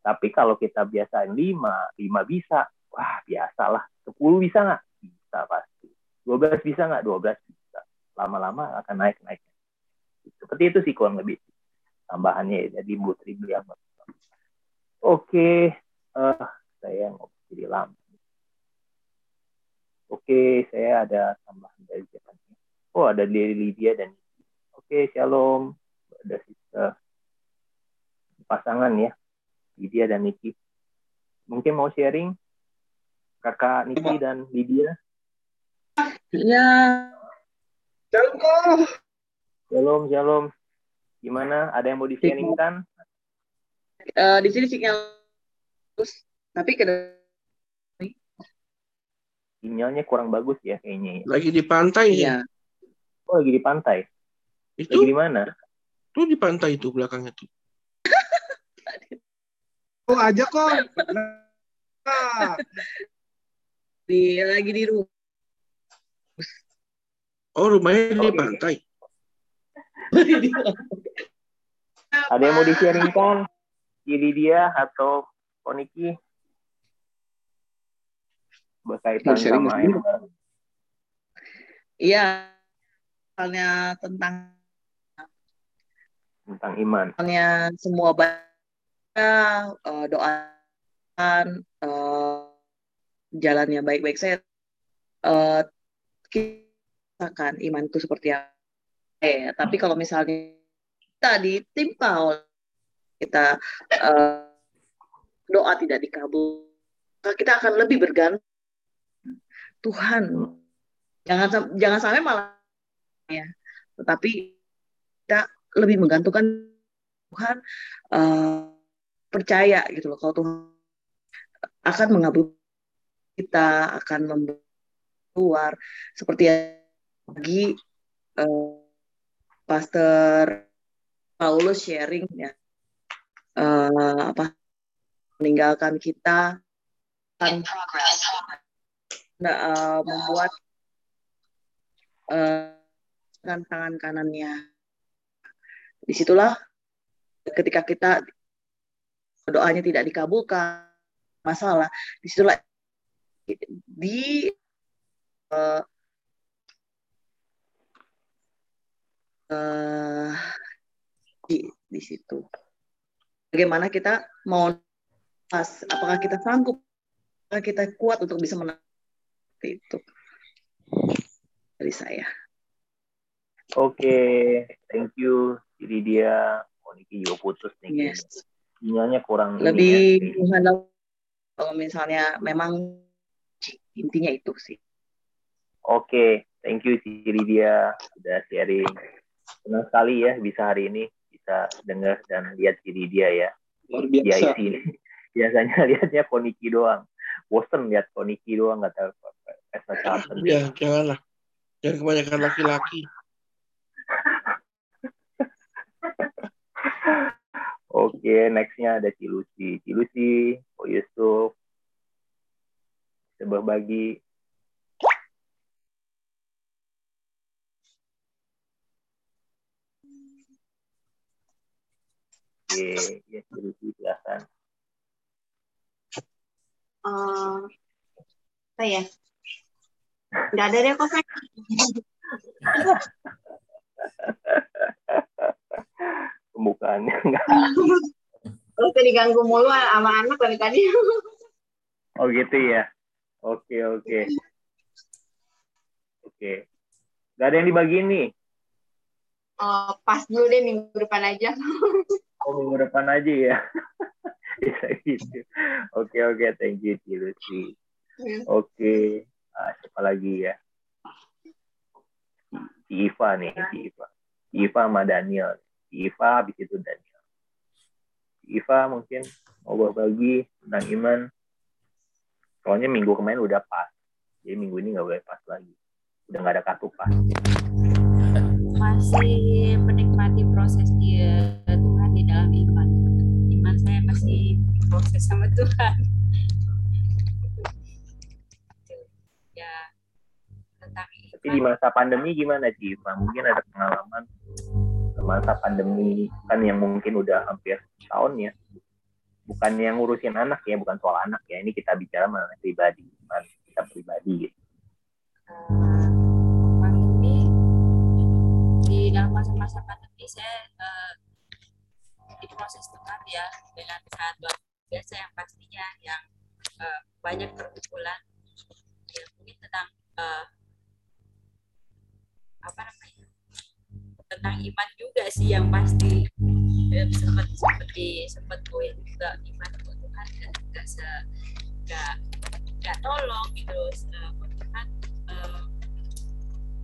tapi kalau kita biasain 5, 5 bisa, wah biasalah. 10 bisa nggak? Bisa pasti. 12 bisa nggak? 12 bisa. Lama-lama akan naik-naik. Seperti itu sih kurang lebih tambahannya. Jadi Bu. Oke, uh, saya ngobrol jadi lama. Oke, saya ada tambahan dari Jepang. Oh, ada dari Lydia dan Oke, shalom. Ada sister pasangan ya. Lydia dan Niki. Mungkin mau sharing kakak Niki dan Lydia? Iya. Shalom kok. Shalom, shalom. Gimana? Ada yang mau di-sharingkan? Uh, di sini sinyal terus, tapi ke sinyalnya kurang bagus ya kayaknya. Lagi di pantai ya? Oh, lagi di pantai. Itu lagi di mana? Tuh di pantai itu belakangnya tuh. Oh aja kok. Nah. Di lagi di rumah. Oh rumahnya di pantai. Ada yang mau di-sharingkan? Jadi dia atau Koniki? Berkaitan sama Iya, soalnya tentang tentang iman. Soalnya semua uh, doa uh, jalannya baik-baik saya uh, kita akan iman itu seperti apa ya tapi kalau misalnya kita ditimpa oleh kita uh, doa tidak dikabul kita akan lebih bergantung. Tuhan jangan jangan sampai malah ya. Tetapi kita lebih menggantungkan Tuhan uh, percaya gitu loh kalau Tuhan akan mengabulkan kita akan keluar. Seperti lagi uh, Pastor Paulus sharing ya uh, apa meninggalkan kita akan uh, membuat uh, tangan kanannya. Di situlah ketika kita doanya tidak dikabulkan masalah. Di situlah di uh, uh, di di situ. Bagaimana kita mau pas apakah kita sanggup apakah kita kuat untuk bisa menang itu dari saya oke okay. thank you jadi dia Moniki juga putus nih yes. sinyalnya kurang lebih ya. kalau misalnya memang intinya itu sih oke okay. thank you Ciri dia sudah sharing senang sekali ya bisa hari ini bisa dengar dan lihat Ciri dia ya luar biasa ya, biasanya lihatnya Koniki doang bosen lihat Koniki doang nggak tahu apa ya janganlah jangan kebanyakan laki-laki Oke, okay, nextnya ada Cilusi. Cilusi, Oh Yusuf, bisa berbagi. Oke, ya Cilusi silakan. Uh, apa ya? Nggak ada deh kok, Pembukaannya enggak. Lu tadi ganggu mulu sama anak dari tadi. oh gitu ya. Oke, oke. Oke. Gak ada yang dibagiin nih? Oh, pas dulu deh minggu depan aja. oh, minggu depan aja ya? Bisa gitu. Oke, oke. Thank you. Hmm. Oke. Ah, siapa lagi ya? Si Iva nih, si Iva. Iva sama Daniel. Si Iva, habis itu Daniel. Si Iva mungkin mau berbagi tentang iman Soalnya minggu kemarin udah pas. Jadi minggu ini nggak boleh pas lagi. Udah nggak ada kartu pas. Masih menikmati proses dia Tuhan di dalam iman. Iman saya masih proses sama Tuhan. ya tentang. Tapi di masa pandemi gimana sih, Mungkin ada pengalaman masa pandemi kan yang mungkin udah hampir tahun ya bukan yang ngurusin anak ya bukan soal anak ya ini kita bicara mengenai pribadi kita pribadi gitu pandemi di dalam masa-masa pandemi saya uh, di proses Tuhan ya dengan saat luar biasa yang pastinya yang uh, banyak perkumpulan. Ya mungkin tentang uh, apa namanya tentang iman juga sih yang pasti. Ya, sempat seperti sempat poin juga iman buat Tuhan kan nggak se nggak nggak tolong gitu Tuhan uh,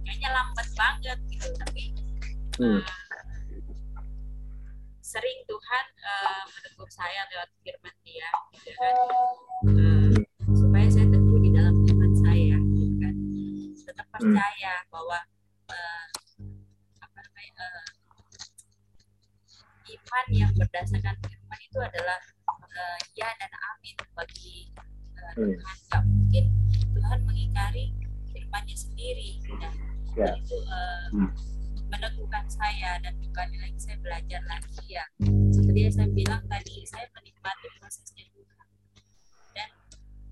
kayaknya lambat banget gitu tapi uh, sering Tuhan uh, menegur saya lewat firman Dia gitu kan uh, supaya saya teguh di dalam iman saya gitu kan tetap hmm. percaya bahwa uh, apa namanya uh, iman yang berdasarkan firman itu adalah uh, ya dan amin bagi uh, Tuhan. Gak mungkin Tuhan mengingkari firmannya sendiri dan ya. itu uh, meneguhkan saya dan bukan lagi saya belajar lagi ya. Seperti yang saya bilang tadi, saya menikmati prosesnya Tuhan dan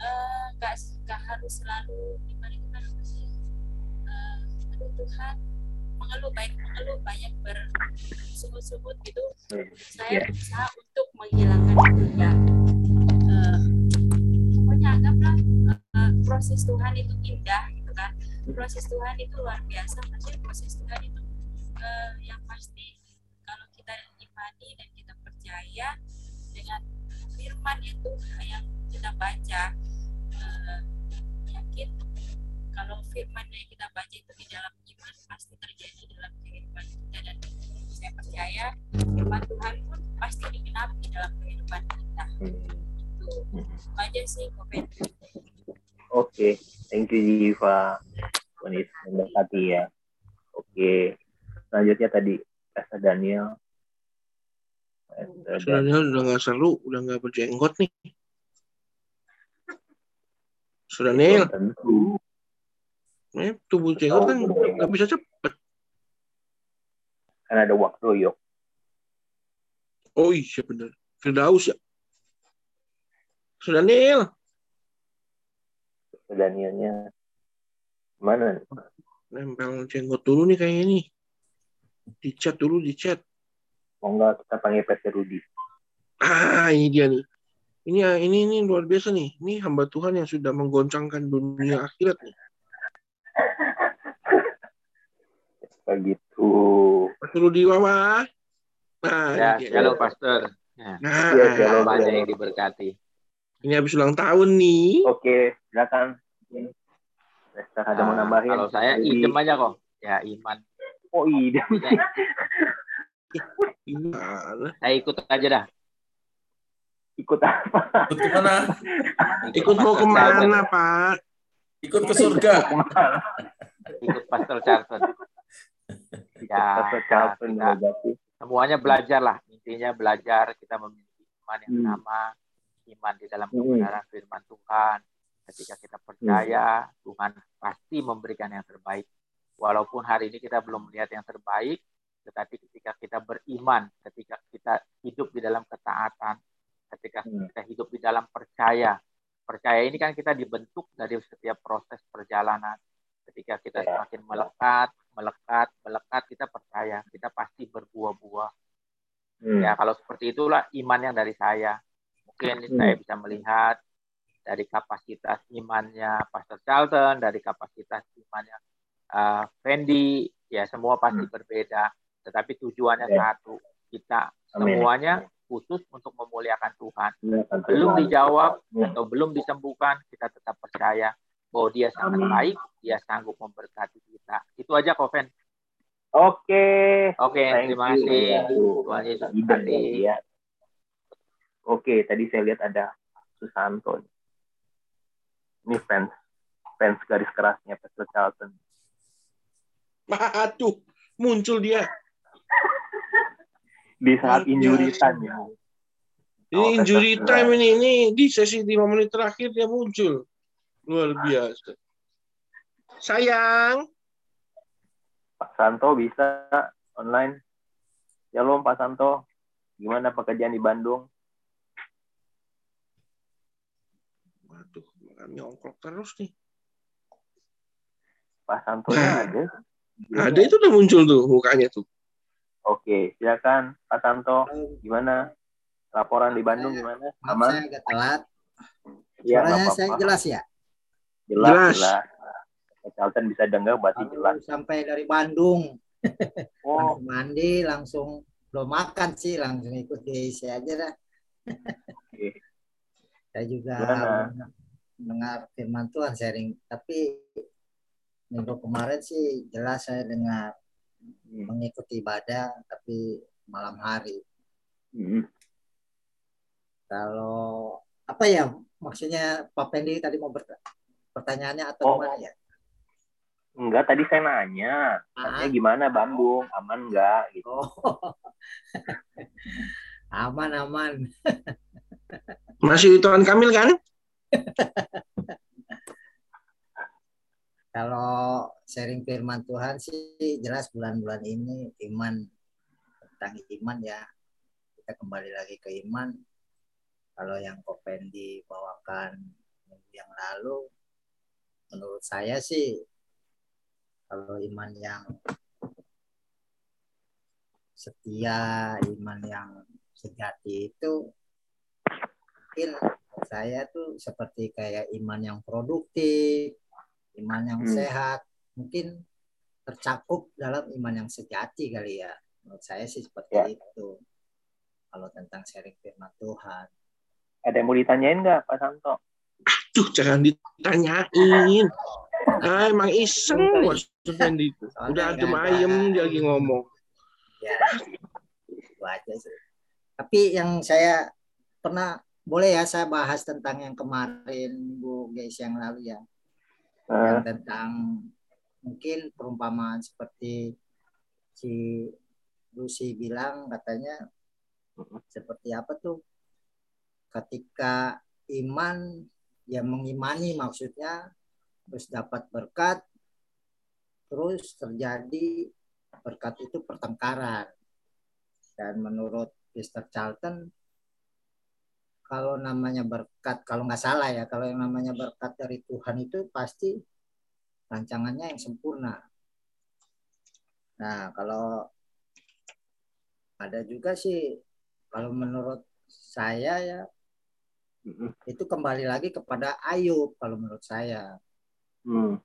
uh, gak, gak harus selalu gimana gimana sih. Uh, aduh Tuhan mengeluh baik mengeluh banyak bersungut-sungut gitu saya yeah. berusaha untuk menghilangkan itu ya uh, pokoknya anggaplah uh, proses Tuhan itu indah gitu kan proses Tuhan itu luar biasa maksudnya proses Tuhan itu uh, yang pasti kalau kita imani dan kita percaya dengan firman itu yang kita baca uh, yakin kalau firman yang kita baca itu di dalam iman pasti terjadi dalam kehidupan kita dan saya percaya firman Tuhan pun pasti digenapi dalam kehidupan kita itu aja sih komen Oke, okay. thank you Jiva. Ponis memberkati ya. Oke, okay. Selanjutnya tadi Pastor Daniel. Pastor Daniel udah nggak seru, udah nggak berjenggot nih. Pastor Daniel. Tentu. Eh, tubuh jenggot kan nggak bisa cepet. Kan ada waktu, yuk. Oh iya benar. Firdaus ya. Pastor Daniel. Danielnya mana? Nempel jenggot dulu nih kayaknya nih. Di chat dulu, di chat. Mau nggak kita panggil PT Rudi? Ah, ini dia nih. Ini ini ini luar biasa nih. Ini hamba Tuhan yang sudah menggoncangkan dunia akhirat nih. Begitu. Pastor Rudi Wawa. Nah, ya, ini dia. halo Pastor. Ya, Nah, Ya, halo, banyak halo. yang diberkati. ini habis ulang tahun nih. Oke, silakan. Lester ada mau Nah, nambahin? Kalau saya idem aja kok. Ya iman. Oh. Gimana? Saya ikut aja dah. Ikut apa? Ikut ke mana? Ikut mau ke mana. Pak? Ikut ke surga. Ikut Pastor Charlton. Ya, Pastor Charlton berarti. semuanya belajar lah. Intinya belajar kita memiliki iman yang Hmm. sama, iman di dalam Hmm. kebenaran firman Tuhan. Ketika kita percaya, Tuhan pasti memberikan yang terbaik. Walaupun hari ini kita belum melihat yang terbaik, tetapi ketika kita beriman, ketika kita hidup di dalam ketaatan, ketika Hmm. kita hidup di dalam percaya, percaya ini kan kita dibentuk dari setiap proses perjalanan. Ketika kita Ya. semakin melekat, melekat, melekat, kita percaya, kita pasti berbuah-buah. Hmm. Ya, kalau seperti itulah iman yang dari saya. Mungkin Hmm. saya bisa melihat dari kapasitas imannya Pastor Charlton, dari kapasitas imannya uh, Fendi, ya semua pasti berbeda. Tetapi tujuannya Ya. satu, kita Amin. semuanya khusus untuk memuliakan Tuhan. Muliakan Belum dijawab Ya. atau belum disembuhkan, kita tetap percaya bahwa Dia sangat Amin. baik, Dia sanggup memberkati kita. Itu aja, Koven. Oke. Oke, terima kasih. Aduh, Tuhan Yesus berkati. ya. Oke, tadi saya lihat ada Susanto. Ini fans fans garis kerasnya Pastor Charlton. Aduh, muncul dia. Di saat injury time ya. Ini Oh, injury time ini, ini di sesi 5 menit terakhir dia muncul. Luar biasa. Sayang. Pak Santo bisa online. Shalom Pak Santo. Gimana pekerjaan di Bandung? Waduh, kami ongkrok terus nih. Pak Santo ada. Ada itu udah muncul tuh mukanya tuh. Oke, silakan Pak Santo. Gimana? Laporan di Bandung gimana? Maaf Aman? saya agak telat. Iya, nggak Suaranya saya apa-apa. jelas ya? Jelas, Jelas. jelas. Bisa dengar berarti jelas. Baru sampai dari Bandung. Oh, Mandi langsung belum makan sih langsung ikut diisi aja dah. oke. Saya juga Gimana? mendengar firman Tuhan sharing tapi minggu kemarin sih jelas saya dengar Hmm. mengikuti ibadah tapi malam hari. Hmm. Kalau apa ya maksudnya Pak Pendi tadi mau pertanyaannya atau Oh. gimana ya? Enggak, tadi saya nanya. Katanya gimana Bandung? Aman enggak? Gitu. Oh. aman aman. Masih Tuan Kamil kan? Kalau sharing firman Tuhan sih jelas bulan-bulan ini iman tentang iman ya kita kembali lagi ke iman. Kalau yang Kopen dibawakan minggu yang lalu, menurut saya sih kalau iman yang setia, iman yang sejati itu mungkin saya tuh seperti kayak iman yang produktif, iman yang Hmm. sehat, mungkin tercakup dalam iman yang sejati kali ya. Menurut saya sih seperti Ya. itu. Kalau tentang sharing firman Tuhan. Ada yang mau ditanyain nggak Pak Santo? Duh, jangan ditanyain. Ah, emang iseng Fendi itu. Udah adem ayem dia lagi ngomong. Ya, itu aja sih. Tapi yang saya pernah boleh ya saya bahas tentang yang kemarin Bu guys yang lalu ya. Yang tentang mungkin perumpamaan seperti si Lucy bilang katanya seperti apa tuh? Ketika iman yang mengimani maksudnya terus dapat berkat terus terjadi berkat itu pertengkaran. Dan menurut Mr. Charlton kalau namanya berkat kalau nggak salah ya kalau yang namanya berkat dari Tuhan itu pasti rancangannya yang sempurna nah kalau ada juga sih kalau menurut saya ya itu kembali lagi kepada Ayub kalau menurut saya Hmm.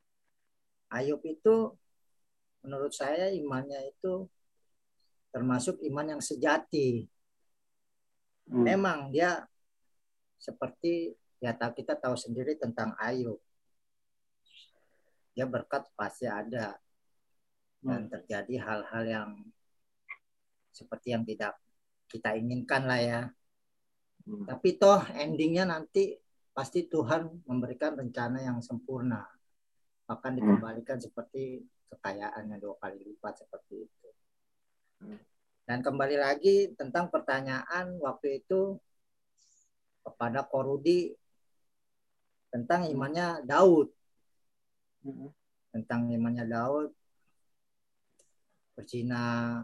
Ayub itu menurut saya imannya itu termasuk iman yang sejati. Hmm. Memang dia seperti ya ta- kita tahu sendiri tentang Ayub. Dia berkat pasti ada dan terjadi hal-hal yang seperti yang tidak kita inginkan lah ya. Tapi toh endingnya nanti pasti Tuhan memberikan rencana yang sempurna. Akan dikembalikan seperti kekayaannya dua kali lipat seperti itu. Dan kembali lagi tentang pertanyaan waktu itu kepada Korudi tentang imannya Daud. Tentang imannya Daud berzina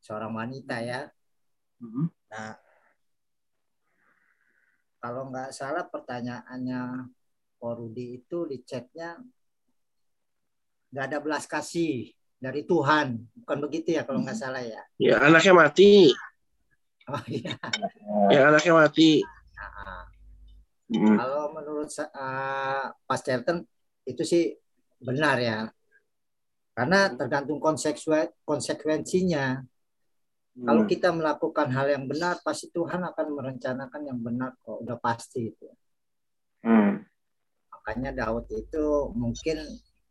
seorang wanita ya. Nah, kalau nggak salah pertanyaannya Korudi itu di chatnya nggak ada belas kasih dari Tuhan, bukan begitu ya kalau nggak salah ya. Ya, anaknya mati. Oh iya. Ya, anaknya mati. Kalau menurut sa- eh, Pak itu sih benar ya. Karena tergantung konsekuen konsekuensinya. Kalau Hmm. kita melakukan hal yang benar, pasti Tuhan akan merencanakan yang benar kok, udah pasti itu. Hmm. Makanya Daud itu mungkin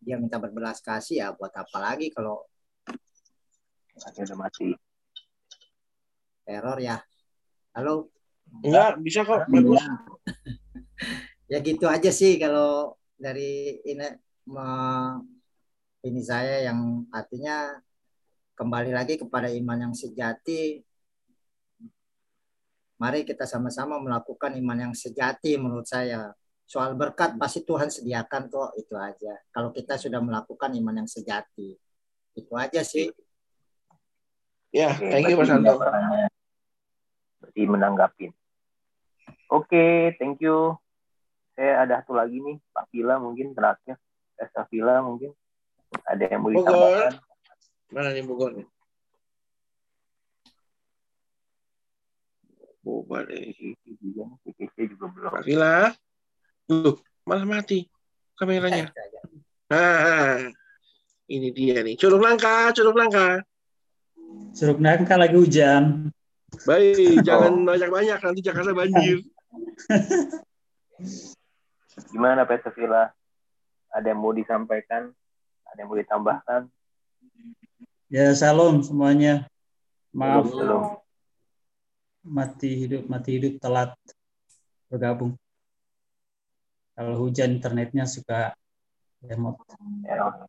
dia minta berbelas kasih ya buat apa lagi kalau udah mati. teror ya. Halo? Enggak, bisa kok. Bagus. Ya gitu aja sih kalau dari ini me- ini saya yang artinya kembali lagi kepada iman yang sejati. Mari kita sama-sama melakukan iman yang sejati menurut saya. Soal berkat pasti Tuhan sediakan kok itu aja. Kalau kita sudah melakukan iman yang sejati. Itu aja sih. Ya, thank you Mas jawabannya. Berarti menanggapin. Oke, thank you. Saya ada satu lagi nih, Pak Vila mungkin terakhir. Esa Vila mungkin. Ada yang mau Bogor. ditambahkan? Mana nih Bogor nih? Bogor nih. PKC juga belum. Pak Vila. Loh, malah mati kameranya. Nah, ini dia nih. Curug Nangka, Curug Nangka. Curug Nangka lagi hujan. Baik, jangan banyak-banyak nanti Jakarta banjir. Gimana Pak Esa Vila? Ada yang mau disampaikan? Ada yang mau ditambahkan? Ya salam semuanya. Maaf belum. mati hidup mati hidup telat bergabung. Kalau hujan internetnya suka remote. Error.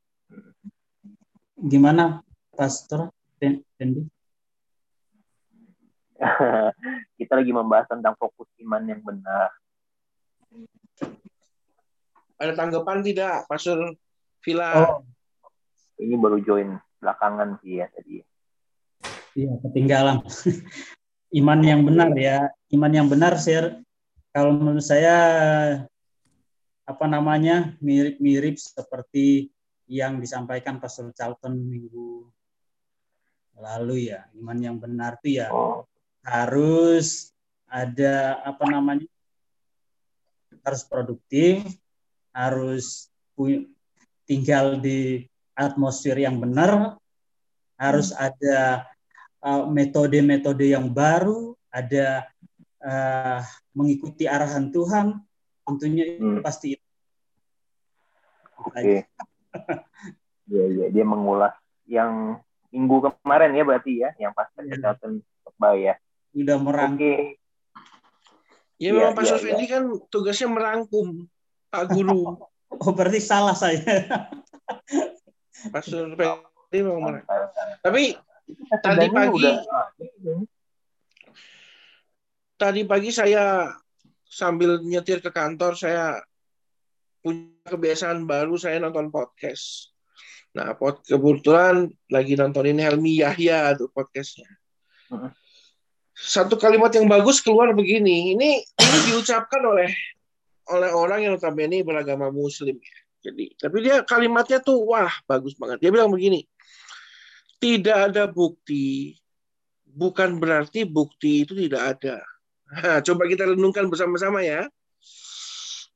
Gimana Pastor Fendi? Kita lagi membahas tentang fokus iman yang benar. Ada tanggapan tidak, Pastor Vila? Oh, Ini baru join belakangan sih ya tadi. iya ketinggalan. Iman yang benar ya. Iman yang benar share kalau menurut saya apa namanya mirip-mirip seperti yang disampaikan Pastor Charlton minggu lalu ya. Iman yang benar itu ya harus ada apa namanya harus produktif, harus tinggal di atmosfer yang benar, harus hmm. ada uh, metode-metode uh, yang baru, ada uh, mengikuti arahan Tuhan, tentunya hmm. pasti itu. Oke. Okay. Iya, iya, dia mengulas yang minggu kemarin ya berarti ya, yang pas ya. kesehatan ya. Udah merangkum. Okay. Ya, ya memang Pak ya, Sofendi ya. kan tugasnya merangkum Pak Guru. oh berarti salah saya. Pak Sofendi memang merangkum. Tapi tadi pagi tadi pagi saya sambil nyetir ke kantor saya punya kebiasaan baru saya nonton podcast. Nah, pod kebetulan lagi nontonin Helmi Yahya tuh podcastnya. Satu kalimat yang bagus keluar begini. Ini ini diucapkan oleh oleh orang yang notabene beragama Muslim. Jadi, tapi dia kalimatnya tuh wah bagus banget. Dia bilang begini, tidak ada bukti, bukan berarti bukti itu tidak ada. Nah, coba kita renungkan bersama-sama ya.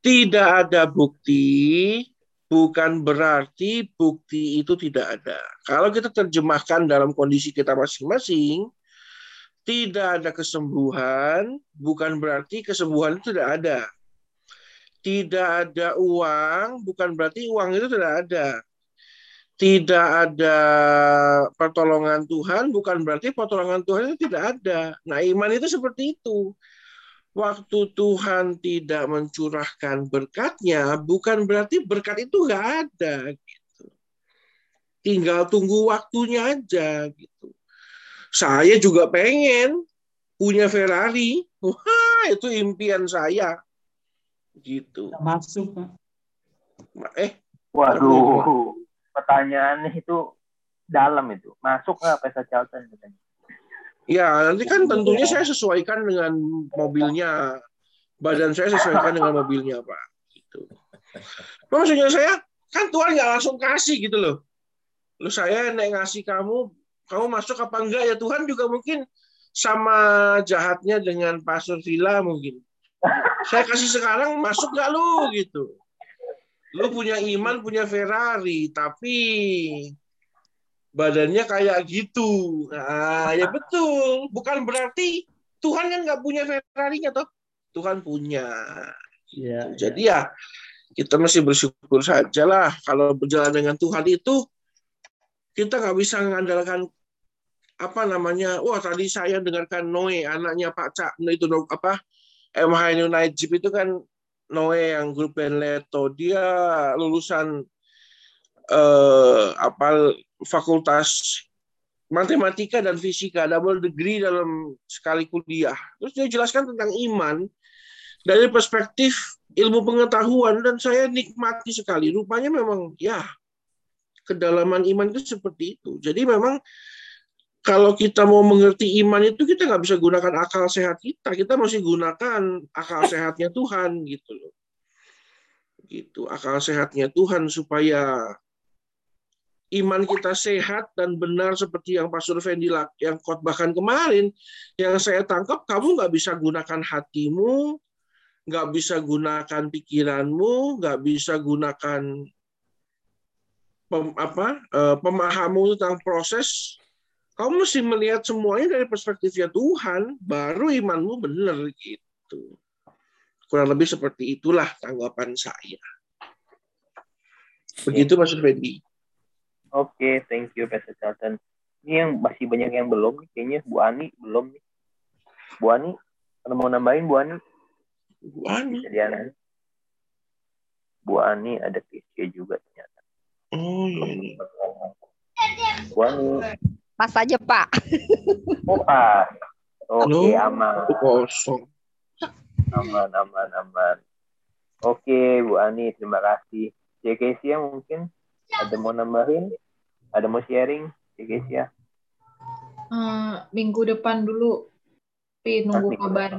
Tidak ada bukti, bukan berarti bukti itu tidak ada. Kalau kita terjemahkan dalam kondisi kita masing-masing, tidak ada kesembuhan bukan berarti kesembuhan itu tidak ada. Tidak ada uang bukan berarti uang itu tidak ada. Tidak ada pertolongan Tuhan bukan berarti pertolongan Tuhan itu tidak ada. Nah, iman itu seperti itu. Waktu Tuhan tidak mencurahkan berkatnya, bukan berarti berkat itu nggak ada. Gitu. Tinggal tunggu waktunya aja. Gitu saya juga pengen punya Ferrari. Wah, itu impian saya. Gitu. Masuk, Pak. Eh, waduh. Pertanyaannya itu dalam itu. Masuk nggak pesa Charlton Ya, nanti kan tentunya saya sesuaikan dengan mobilnya. Badan saya sesuaikan dengan mobilnya, Pak. Gitu. Maksudnya saya, kan Tuhan nggak langsung kasih gitu loh. Lu saya naik ngasih kamu kamu masuk apa enggak ya Tuhan juga mungkin sama jahatnya dengan Pastor Villa mungkin. Saya kasih sekarang masuk nggak lu gitu. Lu punya iman, punya Ferrari, tapi badannya kayak gitu. Nah, ya betul. Bukan berarti Tuhan kan nggak punya Ferrari-nya toh. Tuhan punya. Ya, Jadi ya kita masih bersyukur saja lah kalau berjalan dengan Tuhan itu kita nggak bisa mengandalkan apa namanya wah tadi saya dengarkan Noe anaknya Pak Cak itu apa MH Najib itu kan Noe yang grup Leto dia lulusan eh, apa fakultas matematika dan fisika double degree dalam sekali kuliah. Terus dia jelaskan tentang iman dari perspektif ilmu pengetahuan dan saya nikmati sekali. Rupanya memang ya kedalaman iman itu seperti itu. Jadi memang kalau kita mau mengerti iman itu kita nggak bisa gunakan akal sehat kita, kita masih gunakan akal sehatnya Tuhan gitu loh. Gitu, akal sehatnya Tuhan supaya iman kita sehat dan benar seperti yang Pastor Fendi yang khotbahkan kemarin, yang saya tangkap kamu nggak bisa gunakan hatimu, nggak bisa gunakan pikiranmu, nggak bisa gunakan pem, apa eh, pemahamu tentang proses kamu mesti melihat semuanya dari perspektifnya Tuhan, baru imanmu benar gitu. Kurang lebih seperti itulah tanggapan saya. Begitu Mas Fendi. Oke, okay, thank you Pastor Charlton. Ini yang masih banyak yang belum nih, kayaknya Bu Ani belum nih. Bu Ani, kalau mau nambahin Bu Ani? Bu Ani. Bisa Bu Ani ada Kesia juga ternyata. Oh iya. Bu Ani. Pas aja Pak. Oh pas. Oke okay, aman. Kosong. Aman aman aman. Oke Bu Ani terima kasih. JKC ya mungkin ada mau nambahin? Ada mau sharing JKC ya? Uh, minggu depan dulu. Tapi nunggu minggu kabar.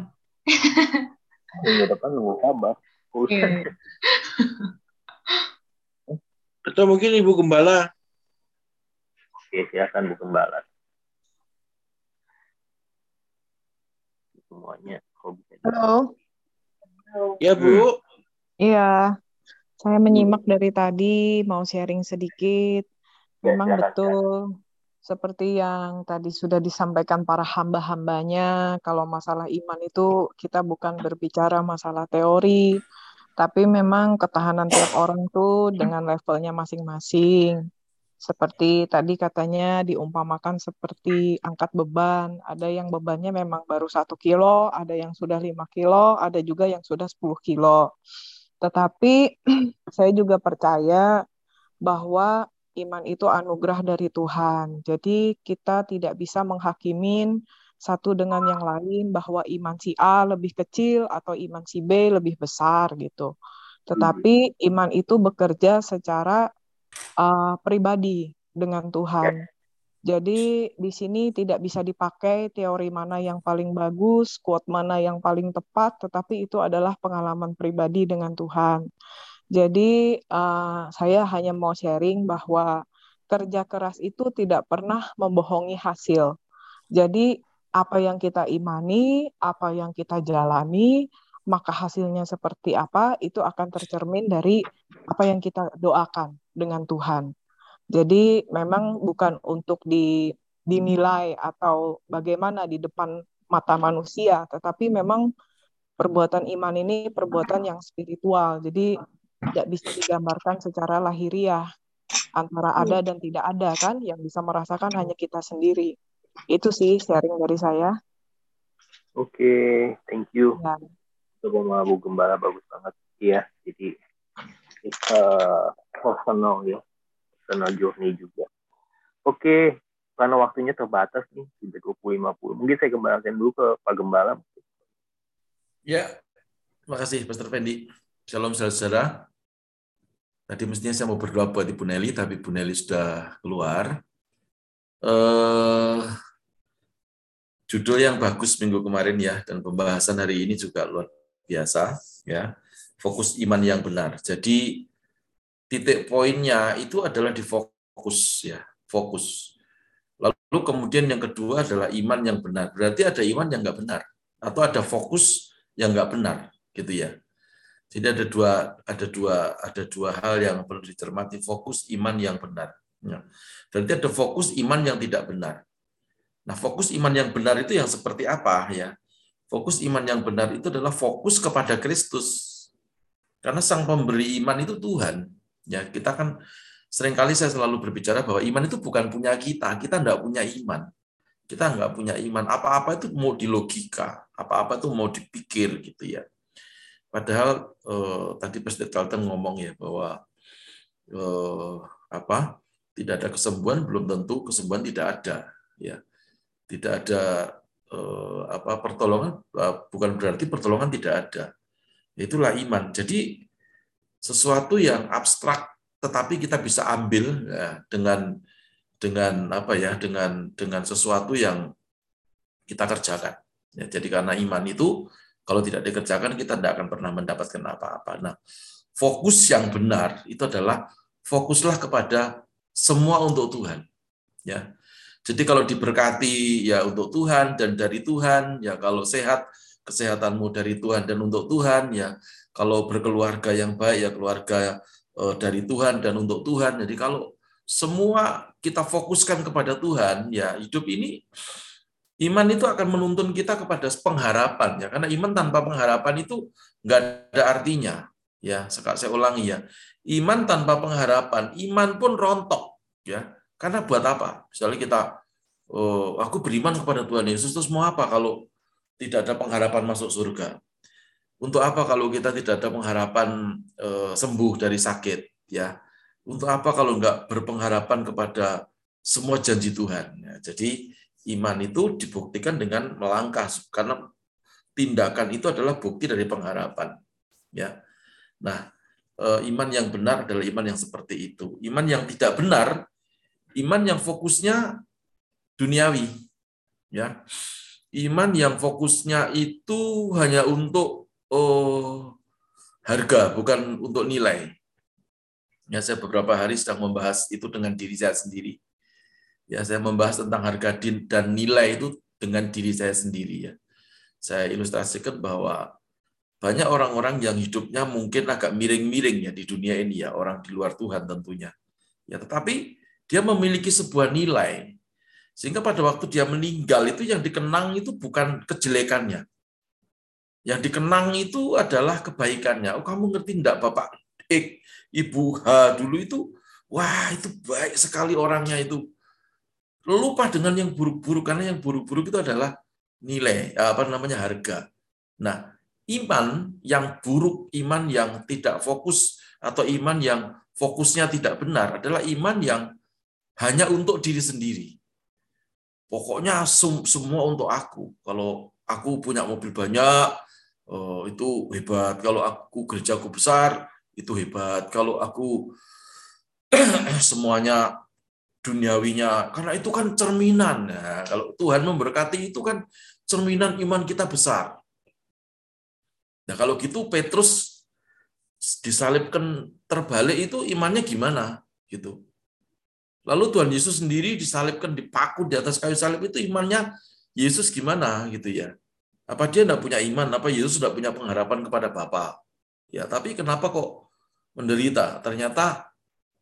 minggu depan nunggu kabar. Okay. Atau mungkin Ibu Gembala Oke, silakan Bu Gembala. semuanya. Halo. Ya, Bu. Iya, saya menyimak dari tadi, mau sharing sedikit. Memang betul, seperti yang tadi sudah disampaikan para hamba-hambanya, kalau masalah iman itu kita bukan berbicara masalah teori, tapi memang ketahanan tiap orang tuh dengan levelnya masing-masing. Seperti tadi katanya diumpamakan seperti angkat beban. Ada yang bebannya memang baru satu kilo, ada yang sudah lima kilo, ada juga yang sudah 10 kilo. Tetapi saya juga percaya bahwa iman itu anugerah dari Tuhan. Jadi kita tidak bisa menghakimin satu dengan yang lain bahwa iman si A lebih kecil atau iman si B lebih besar gitu. Tetapi iman itu bekerja secara uh, pribadi dengan Tuhan. Jadi di sini tidak bisa dipakai teori mana yang paling bagus, quote mana yang paling tepat, tetapi itu adalah pengalaman pribadi dengan Tuhan. Jadi uh, saya hanya mau sharing bahwa kerja keras itu tidak pernah membohongi hasil. Jadi apa yang kita imani, apa yang kita jalani, maka hasilnya seperti apa itu akan tercermin dari apa yang kita doakan dengan Tuhan. Jadi memang bukan untuk di, dinilai atau bagaimana di depan mata manusia, tetapi memang perbuatan iman ini perbuatan yang spiritual. Jadi tidak bisa digambarkan secara lahiriah antara ada dan tidak ada kan yang bisa merasakan hanya kita sendiri. Itu sih sharing dari saya. Oke, okay, thank you. Ya. Sama Bu Gembala bagus banget. Iya, jadi uh, personal ya personal journey juga. Oke, karena waktunya terbatas nih, sudah 20.50. Mungkin saya kembalikan dulu ke Pak Gembala. Ya, terima kasih Pastor Fendi. Shalom saudara-saudara. Tadi mestinya saya mau berdoa buat Ibu Nelly, tapi Ibu Nelly sudah keluar. Uh, judul yang bagus minggu kemarin ya, dan pembahasan hari ini juga luar biasa ya. Fokus iman yang benar. Jadi titik poinnya itu adalah di fokus ya, fokus. Lalu kemudian yang kedua adalah iman yang benar. Berarti ada iman yang nggak benar atau ada fokus yang nggak benar, gitu ya. Jadi ada dua ada dua ada dua hal yang perlu dicermati fokus iman yang benar. Ya. Berarti ada fokus iman yang tidak benar. Nah, fokus iman yang benar itu yang seperti apa ya? Fokus iman yang benar itu adalah fokus kepada Kristus. Karena sang pemberi iman itu Tuhan. Ya, kita kan sering kali saya selalu berbicara bahwa iman itu bukan punya kita, kita tidak punya iman. Kita nggak punya iman. Apa-apa itu mau di logika, apa-apa itu mau dipikir gitu ya. Padahal eh, tadi Presiden Carlton ngomong ya bahwa eh, apa tidak ada kesembuhan belum tentu kesembuhan tidak ada ya tidak ada eh, apa pertolongan eh, bukan berarti pertolongan tidak ada. Itulah iman. Jadi sesuatu yang abstrak tetapi kita bisa ambil ya, dengan dengan apa ya dengan dengan sesuatu yang kita kerjakan. Ya, jadi karena iman itu kalau tidak dikerjakan kita tidak akan pernah mendapatkan apa-apa. Nah fokus yang benar itu adalah fokuslah kepada semua untuk Tuhan. Ya jadi kalau diberkati ya untuk Tuhan dan dari Tuhan ya kalau sehat kesehatanmu dari Tuhan dan untuk Tuhan ya kalau berkeluarga yang baik ya keluarga eh, dari Tuhan dan untuk Tuhan. Jadi kalau semua kita fokuskan kepada Tuhan, ya hidup ini iman itu akan menuntun kita kepada pengharapan ya. Karena iman tanpa pengharapan itu nggak ada artinya ya. Sekak saya ulangi ya. Iman tanpa pengharapan iman pun rontok ya karena buat apa misalnya kita oh, aku beriman kepada Tuhan Yesus terus mau apa kalau tidak ada pengharapan masuk surga untuk apa kalau kita tidak ada pengharapan eh, sembuh dari sakit? Ya, untuk apa kalau nggak berpengharapan kepada semua janji Tuhan? Ya, jadi iman itu dibuktikan dengan melangkah karena tindakan itu adalah bukti dari pengharapan. Ya, nah eh, iman yang benar adalah iman yang seperti itu. Iman yang tidak benar, iman yang fokusnya duniawi. Ya, iman yang fokusnya itu hanya untuk oh harga, bukan untuk nilai. Ya, saya beberapa hari sedang membahas itu dengan diri saya sendiri. Ya, saya membahas tentang harga dan nilai itu dengan diri saya sendiri ya. saya ilustrasikan bahwa banyak orang-orang yang hidupnya mungkin agak miring-miring ya di dunia ini ya, orang di luar Tuhan tentunya. Ya, tetapi dia memiliki sebuah nilai sehingga pada waktu dia meninggal itu yang dikenang itu bukan kejelekannya. Yang dikenang itu adalah kebaikannya. Oh, kamu ngerti enggak Bapak X, Ibu H dulu itu wah itu baik sekali orangnya itu. Lupa dengan yang buruk-buruk karena yang buruk-buruk itu adalah nilai apa namanya harga. Nah, iman yang buruk, iman yang tidak fokus atau iman yang fokusnya tidak benar adalah iman yang hanya untuk diri sendiri. Pokoknya semua untuk aku. Kalau aku punya mobil banyak, oh, itu hebat. Kalau aku gerejaku besar, itu hebat. Kalau aku semuanya duniawinya, karena itu kan cerminan. Nah, kalau Tuhan memberkati itu kan cerminan iman kita besar. Nah, kalau gitu Petrus disalibkan terbalik itu imannya gimana gitu. Lalu Tuhan Yesus sendiri disalibkan dipaku di atas kayu salib itu imannya Yesus gimana gitu ya. Apa dia tidak punya iman? Apa Yesus sudah punya pengharapan kepada Bapa? Ya, tapi kenapa kok menderita? Ternyata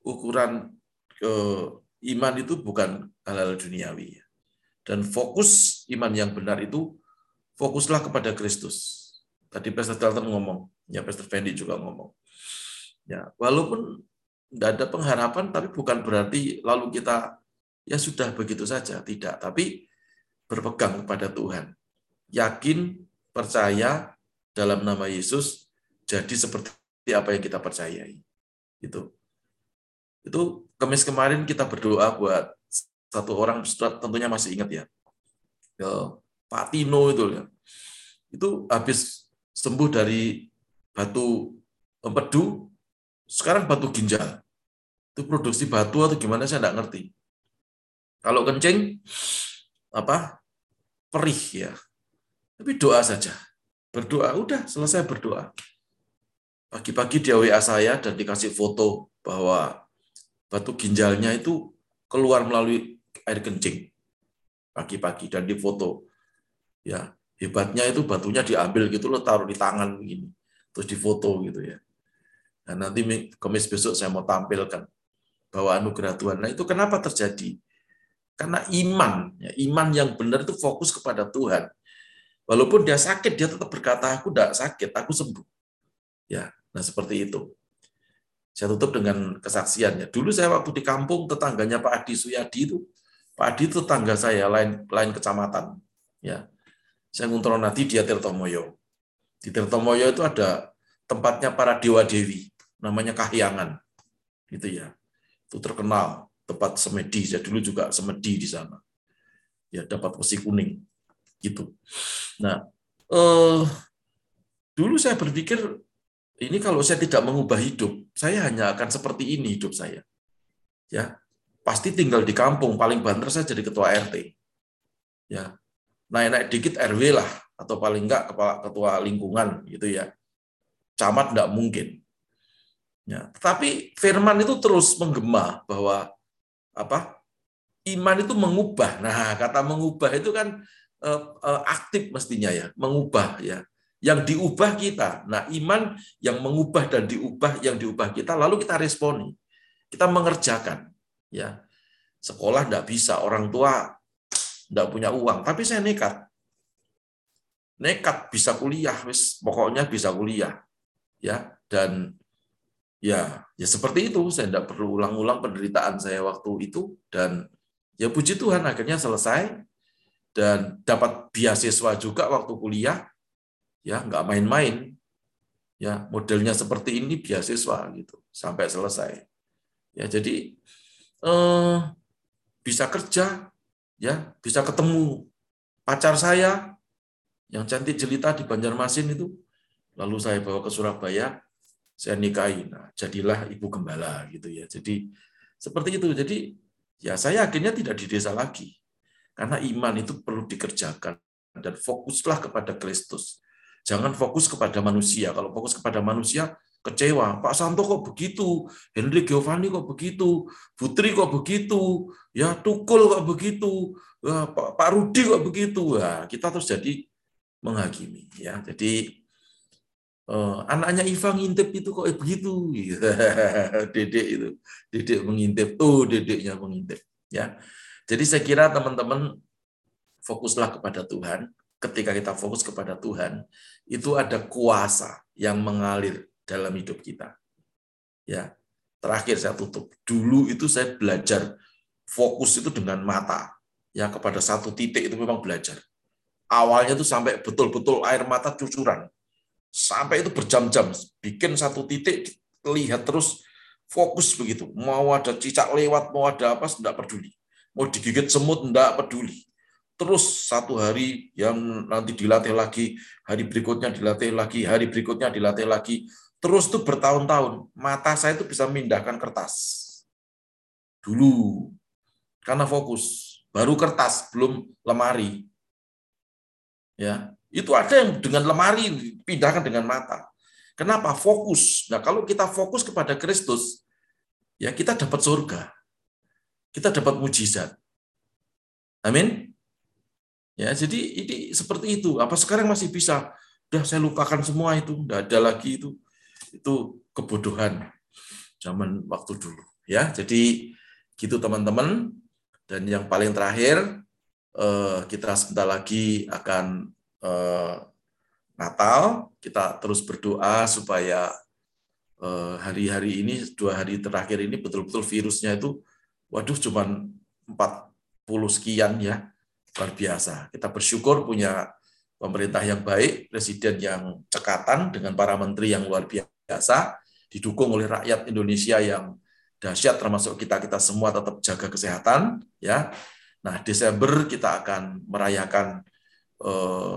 ukuran ke eh, iman itu bukan hal-hal duniawi. Dan fokus iman yang benar itu fokuslah kepada Kristus. Tadi Pastor Dalton ngomong, ya Pastor Fendi juga ngomong. Ya, walaupun tidak ada pengharapan, tapi bukan berarti lalu kita ya sudah begitu saja, tidak. Tapi berpegang kepada Tuhan, yakin, percaya dalam nama Yesus, jadi seperti apa yang kita percayai. Itu. Itu kemis kemarin kita berdoa buat satu orang tentunya masih ingat ya. Pak Tino itu ya. Itu habis sembuh dari batu empedu, sekarang batu ginjal. Itu produksi batu atau gimana saya tidak ngerti. Kalau kencing, apa perih ya. Tapi doa saja. Berdoa, udah selesai berdoa. Pagi-pagi dia WA saya dan dikasih foto bahwa batu ginjalnya itu keluar melalui air kencing pagi-pagi dan difoto. Ya, hebatnya itu batunya diambil gitu loh taruh di tangan begini terus difoto gitu ya nah nanti komis besok saya mau tampilkan bahwa anugerah Tuhan. Nah itu kenapa terjadi? Karena iman ya, iman yang benar itu fokus kepada Tuhan. Walaupun dia sakit dia tetap berkata aku tidak sakit aku sembuh. Ya nah seperti itu. Saya tutup dengan kesaksiannya dulu saya waktu di kampung tetangganya Pak Adi Suyadi itu Pak Adi itu tetangga saya lain lain kecamatan ya. Saya nanti dia Tirtomoyo. Di Tirtomoyo itu ada tempatnya para dewa-dewi, namanya Kahyangan. Gitu ya. Itu terkenal, tempat semedi. Saya dulu juga semedi di sana. Ya, dapat besi kuning. Gitu. Nah, eh, dulu saya berpikir, ini kalau saya tidak mengubah hidup, saya hanya akan seperti ini hidup saya. Ya, pasti tinggal di kampung, paling banter saya jadi ketua RT. Ya, naik-naik dikit RW lah atau paling enggak kepala ketua lingkungan gitu ya. Camat enggak mungkin. Ya, tetapi firman itu terus menggema bahwa apa? Iman itu mengubah. Nah, kata mengubah itu kan eh, eh, aktif mestinya ya, mengubah ya. Yang diubah kita. Nah, iman yang mengubah dan diubah yang diubah kita lalu kita responi. Kita mengerjakan ya. Sekolah enggak bisa, orang tua tidak punya uang, tapi saya nekat. Nekat bisa kuliah, wis pokoknya bisa kuliah. Ya, dan ya ya seperti itu, saya tidak perlu ulang-ulang penderitaan saya waktu itu dan ya puji Tuhan akhirnya selesai dan dapat beasiswa juga waktu kuliah. Ya, nggak main-main. Ya, modelnya seperti ini beasiswa gitu sampai selesai. Ya, jadi eh, bisa kerja ya bisa ketemu pacar saya yang cantik jelita di Banjarmasin itu lalu saya bawa ke Surabaya saya nikahi nah jadilah ibu gembala gitu ya. Jadi seperti itu. Jadi ya saya akhirnya tidak di desa lagi. Karena iman itu perlu dikerjakan. Dan fokuslah kepada Kristus. Jangan fokus kepada manusia. Kalau fokus kepada manusia kecewa. Pak Santo kok begitu, Henry Giovanni kok begitu, Putri kok begitu, ya Tukul kok begitu, ya, Pak, Rudi kok begitu. Ya, kita terus jadi menghakimi ya. Jadi eh, anaknya Iva ngintip itu kok begitu. dedek itu, dedek mengintip. Oh, dedeknya mengintip ya. Jadi saya kira teman-teman fokuslah kepada Tuhan. Ketika kita fokus kepada Tuhan, itu ada kuasa yang mengalir dalam hidup kita. Ya, terakhir saya tutup. Dulu itu saya belajar fokus itu dengan mata. Ya, kepada satu titik itu memang belajar. Awalnya itu sampai betul-betul air mata cucuran. Sampai itu berjam-jam. Bikin satu titik, lihat terus fokus begitu. Mau ada cicak lewat, mau ada apa, tidak peduli. Mau digigit semut, tidak peduli terus satu hari yang nanti dilatih lagi, hari berikutnya dilatih lagi, hari berikutnya dilatih lagi, terus tuh bertahun-tahun. Mata saya itu bisa memindahkan kertas. Dulu, karena fokus. Baru kertas, belum lemari. Ya, itu ada yang dengan lemari pindahkan dengan mata. Kenapa? Fokus. Nah, kalau kita fokus kepada Kristus, ya kita dapat surga. Kita dapat mujizat. Amin. Ya, jadi ini seperti itu. Apa sekarang masih bisa? Udah saya lupakan semua itu, enggak ada lagi itu. Itu kebodohan zaman waktu dulu. Ya, jadi gitu teman-teman. Dan yang paling terakhir, eh, kita sebentar lagi akan eh, Natal. Kita terus berdoa supaya eh, hari-hari ini, dua hari terakhir ini betul-betul virusnya itu, waduh, cuman 40 sekian ya luar biasa. Kita bersyukur punya pemerintah yang baik, presiden yang cekatan dengan para menteri yang luar biasa, didukung oleh rakyat Indonesia yang dahsyat termasuk kita-kita semua tetap jaga kesehatan ya. Nah, Desember kita akan merayakan eh,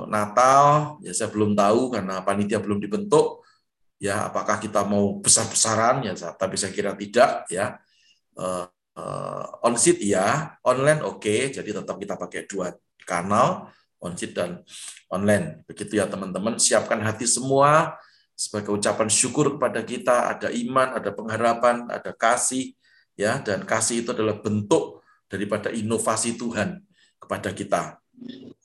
Natal, ya saya belum tahu karena panitia belum dibentuk. Ya apakah kita mau besar-besaran? Ya tapi saya kira tidak ya. Eh, uh, on seat ya, online oke, okay, jadi tetap kita pakai dua kanal, on seat dan online. Begitu ya teman-teman, siapkan hati semua sebagai ucapan syukur kepada kita, ada iman, ada pengharapan, ada kasih, ya, dan kasih itu adalah bentuk daripada inovasi Tuhan kepada kita,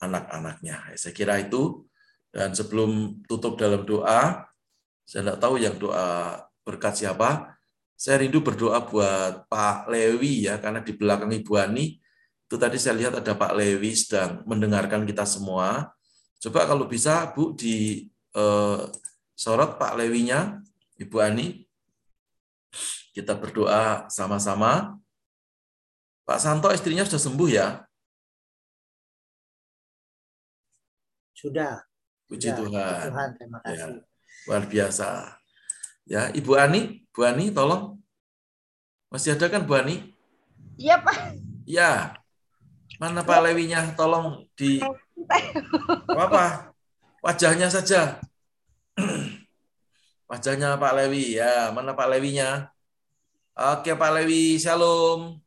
anak-anaknya. Saya kira itu. Dan sebelum tutup dalam doa, saya tidak tahu yang doa berkat siapa, saya rindu berdoa buat Pak Lewi ya, karena di belakang Ibu Ani, itu tadi saya lihat ada Pak Lewi sedang mendengarkan kita semua. Coba kalau bisa Bu di eh, sorot Pak Lewinya, Ibu Ani. Kita berdoa sama-sama. Pak Santo istrinya sudah sembuh ya? Sudah. Puji Tuhan. Tuhan, terima ya, kasih. Ya, luar biasa. Ya, Ibu Ani, Bu Ani, tolong. Masih ada kan Bu Ani? Iya, Pak. Ya. Mana Pak Lewinya? Tolong di apa? Wajahnya saja. Wajahnya Pak Lewi. Ya, mana Pak Lewinya? Oke, Pak Lewi, shalom.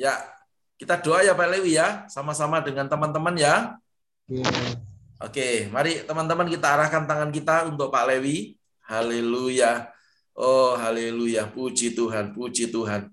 Ya, kita doa ya Pak Lewi ya, sama-sama dengan teman-teman ya. Oke, mari teman-teman kita arahkan tangan kita untuk Pak Lewi. Haleluya. Oh, haleluya. Puji Tuhan, puji Tuhan.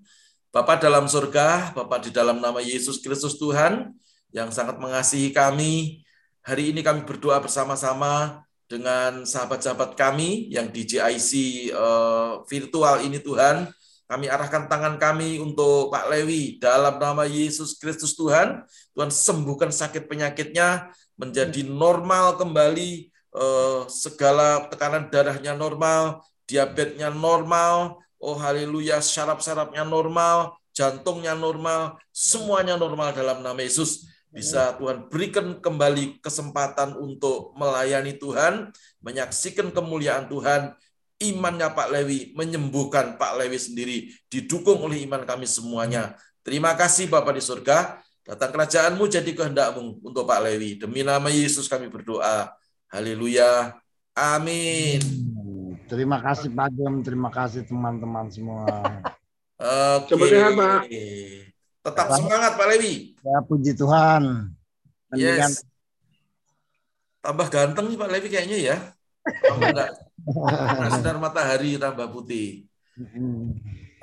Bapak dalam surga, Bapak di dalam nama Yesus Kristus Tuhan, yang sangat mengasihi kami. Hari ini kami berdoa bersama-sama dengan sahabat-sahabat kami yang di JIC eh, virtual ini Tuhan. Kami arahkan tangan kami untuk Pak Lewi dalam nama Yesus Kristus Tuhan. Tuhan sembuhkan sakit penyakitnya menjadi normal kembali Eh, segala tekanan darahnya normal, diabetesnya normal, oh haleluya, syaraf-syarafnya normal, jantungnya normal, semuanya normal dalam nama Yesus. Bisa Tuhan berikan kembali kesempatan untuk melayani Tuhan, menyaksikan kemuliaan Tuhan, imannya Pak Lewi, menyembuhkan Pak Lewi sendiri, didukung oleh iman kami semuanya. Terima kasih Bapak di surga, datang kerajaanmu jadi kehendakmu untuk Pak Lewi. Demi nama Yesus kami berdoa. Haleluya. Amin. Hmm, terima kasih Pak Jem, terima kasih teman-teman semua. Oke. Okay. Pak. Tetap semangat Pak Lewi. Ya puji Tuhan. Mendingan... Yes. Tambah ganteng nih Pak Lewi kayaknya ya. Enggak. Sinar matahari tambah putih.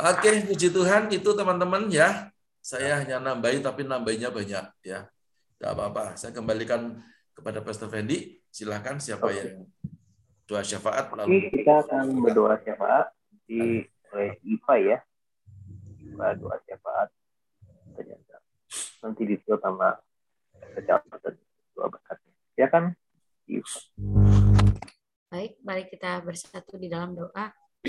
Oke, okay, puji Tuhan itu teman-teman ya. Saya hanya nambahin tapi nambahnya banyak ya. Tidak apa-apa. Saya kembalikan kepada Pastor Fendi. Silakan siapa Oke. yang doa syafaat Oke, lalu kita akan berdoa syafaat di oleh IPA ya. IPA doa syafaat. Ternyata nanti ditutup sama kecamatan doa berkatnya. Ya kan? Baik, mari kita bersatu di dalam doa.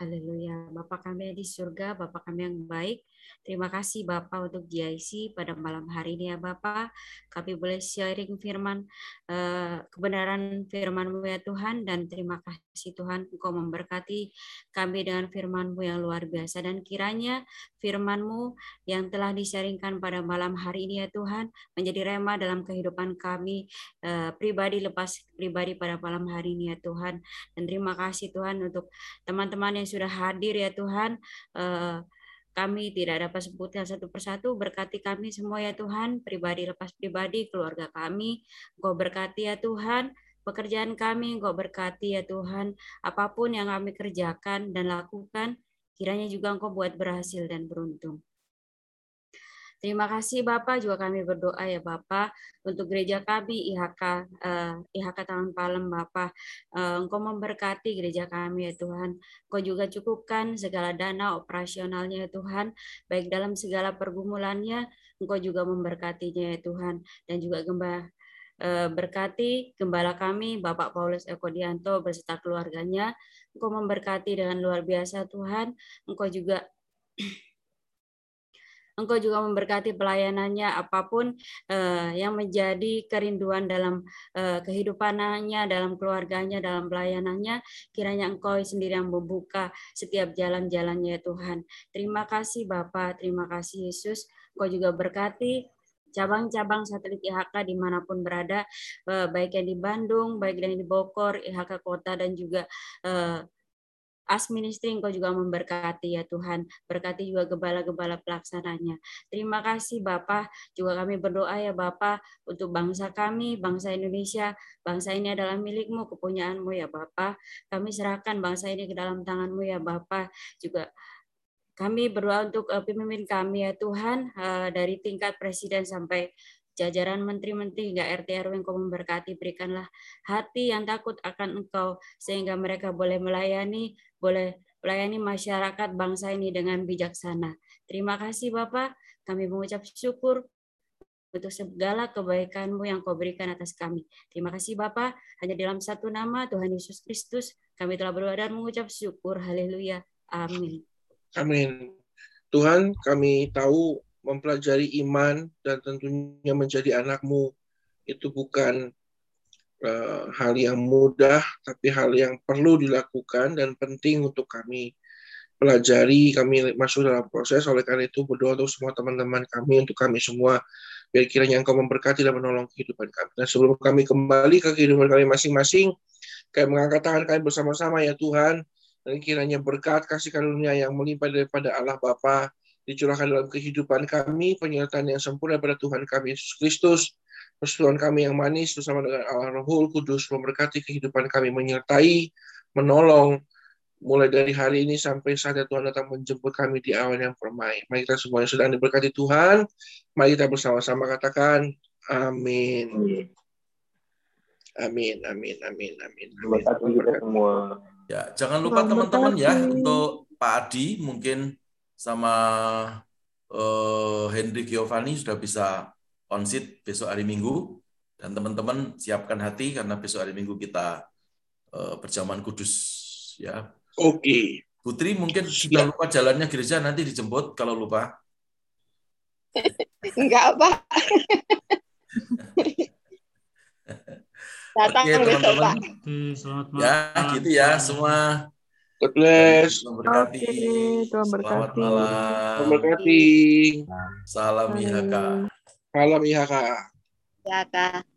Haleluya. Bapa kami yang di surga, Bapa kami yang baik. Terima kasih Bapa untuk GIC pada malam hari ini ya Bapa. Kami boleh sharing firman, eh, kebenaran firman-Mu ya Tuhan. Dan terima kasih Tuhan Engkau memberkati kami dengan firman-Mu yang luar biasa. Dan kiranya firman-Mu yang telah disaringkan pada malam hari ini ya Tuhan, menjadi rema dalam kehidupan kami eh, pribadi lepas pribadi pada malam hari ini ya Tuhan. Dan terima kasih Tuhan untuk teman-teman yang sudah hadir ya Tuhan. Eh, kami tidak dapat sebutkan satu persatu. Berkati kami semua ya Tuhan, pribadi lepas pribadi, keluarga kami. Engkau berkati ya Tuhan, pekerjaan kami Engkau berkati ya Tuhan. Apa pun yang kami kerjakan dan lakukan, kiranya juga Engkau buat berhasil dan beruntung. Terima kasih Bapak, juga kami berdoa ya Bapak untuk gereja kami IHK eh, IHK Taman Palem Bapak. Eh, Engkau memberkati gereja kami ya Tuhan. Engkau juga cukupkan segala dana operasionalnya ya Tuhan, baik dalam segala pergumulannya, Engkau juga memberkatinya ya Tuhan dan juga gembala eh, berkati gembala kami Bapak Paulus Eko Dianto beserta keluarganya. Engkau memberkati dengan luar biasa Tuhan. Engkau juga Engkau juga memberkati pelayanannya apa pun eh, yang menjadi kerinduan dalam eh, kehidupannya, dalam keluarganya, dalam pelayanannya. Kiranya Engkau sendiri yang membuka setiap jalan-jalannya ya Tuhan. Terima kasih Bapak, terima kasih Yesus. Engkau juga berkati cabang-cabang satelit IHK di mana pun berada, eh, baik yang di Bandung, baik yang di Bogor, IHK Kota, dan juga eh, As Ministry Engkau juga memberkati ya Tuhan. Berkati juga gembala-gembala pelaksananya. Terima kasih Bapak. Juga kami berdoa ya Bapak untuk bangsa kami, bangsa Indonesia. Bangsa ini adalah milikmu, kepunyaanmu ya Bapak. Kami serahkan bangsa ini ke dalam tanganmu ya Bapak. Juga kami berdoa untuk eh, pemimpin kami ya Tuhan eh, dari tingkat presiden sampai jajaran menteri-menteri hingga RT RW engkau memberkati berikanlah hati yang takut akan engkau sehingga mereka boleh melayani boleh melayani masyarakat bangsa ini dengan bijaksana. Terima kasih Bapak, kami mengucap syukur untuk segala kebaikanmu yang kau berikan atas kami. Terima kasih Bapak, hanya dalam satu nama Tuhan Yesus Kristus kami telah berdoa dan mengucap syukur. Haleluya. Amin. Amin. Tuhan, kami tahu mempelajari iman dan tentunya menjadi anakmu itu bukan uh, hal yang mudah, tapi hal yang perlu dilakukan dan penting untuk kami pelajari, kami masuk dalam proses. Oleh karena itu berdoa untuk semua teman-teman kami, untuk kami semua, biar kiranya Engkau memberkati dan menolong kehidupan kami. Dan sebelum kami kembali ke kehidupan kami masing-masing, kami mengangkat tangan kami bersama-sama ya Tuhan, dan kiranya berkat kasih karunia yang melimpah daripada Allah Bapa dicurahkan dalam kehidupan kami, penyertaan yang sempurna pada Tuhan kami Yesus Kristus, persekutuan kami yang manis bersama dengan Allah Rohul Kudus memberkati kehidupan kami, menyertai, menolong, mulai dari hari ini sampai saat Tuhan datang menjemput kami di awal yang permai. Mari kita semuanya sedang diberkati Tuhan, mari kita bersama-sama katakan, amin. Amin, amin, amin, amin. Terima kasih kita semua. Ya, jangan lupa teman-teman ya untuk Pak Adi mungkin sama uh, Henry Giovanni sudah bisa on seat besok hari Minggu dan teman-teman siapkan hati karena besok hari Minggu kita uh, perjamuan kudus ya. Oke. Putri mungkin sudah lupa jalannya gereja nanti dijemput kalau lupa. Enggak, Pak. Datang Oke, besok, teman-teman. Pak. Oke, selamat malam. Ya, gitu ya semua. God bless. Tuhan berkati. Tuhan Selamat berkati. malam. Berkati. Salam IHK. Salam IHK. Ya, Kak.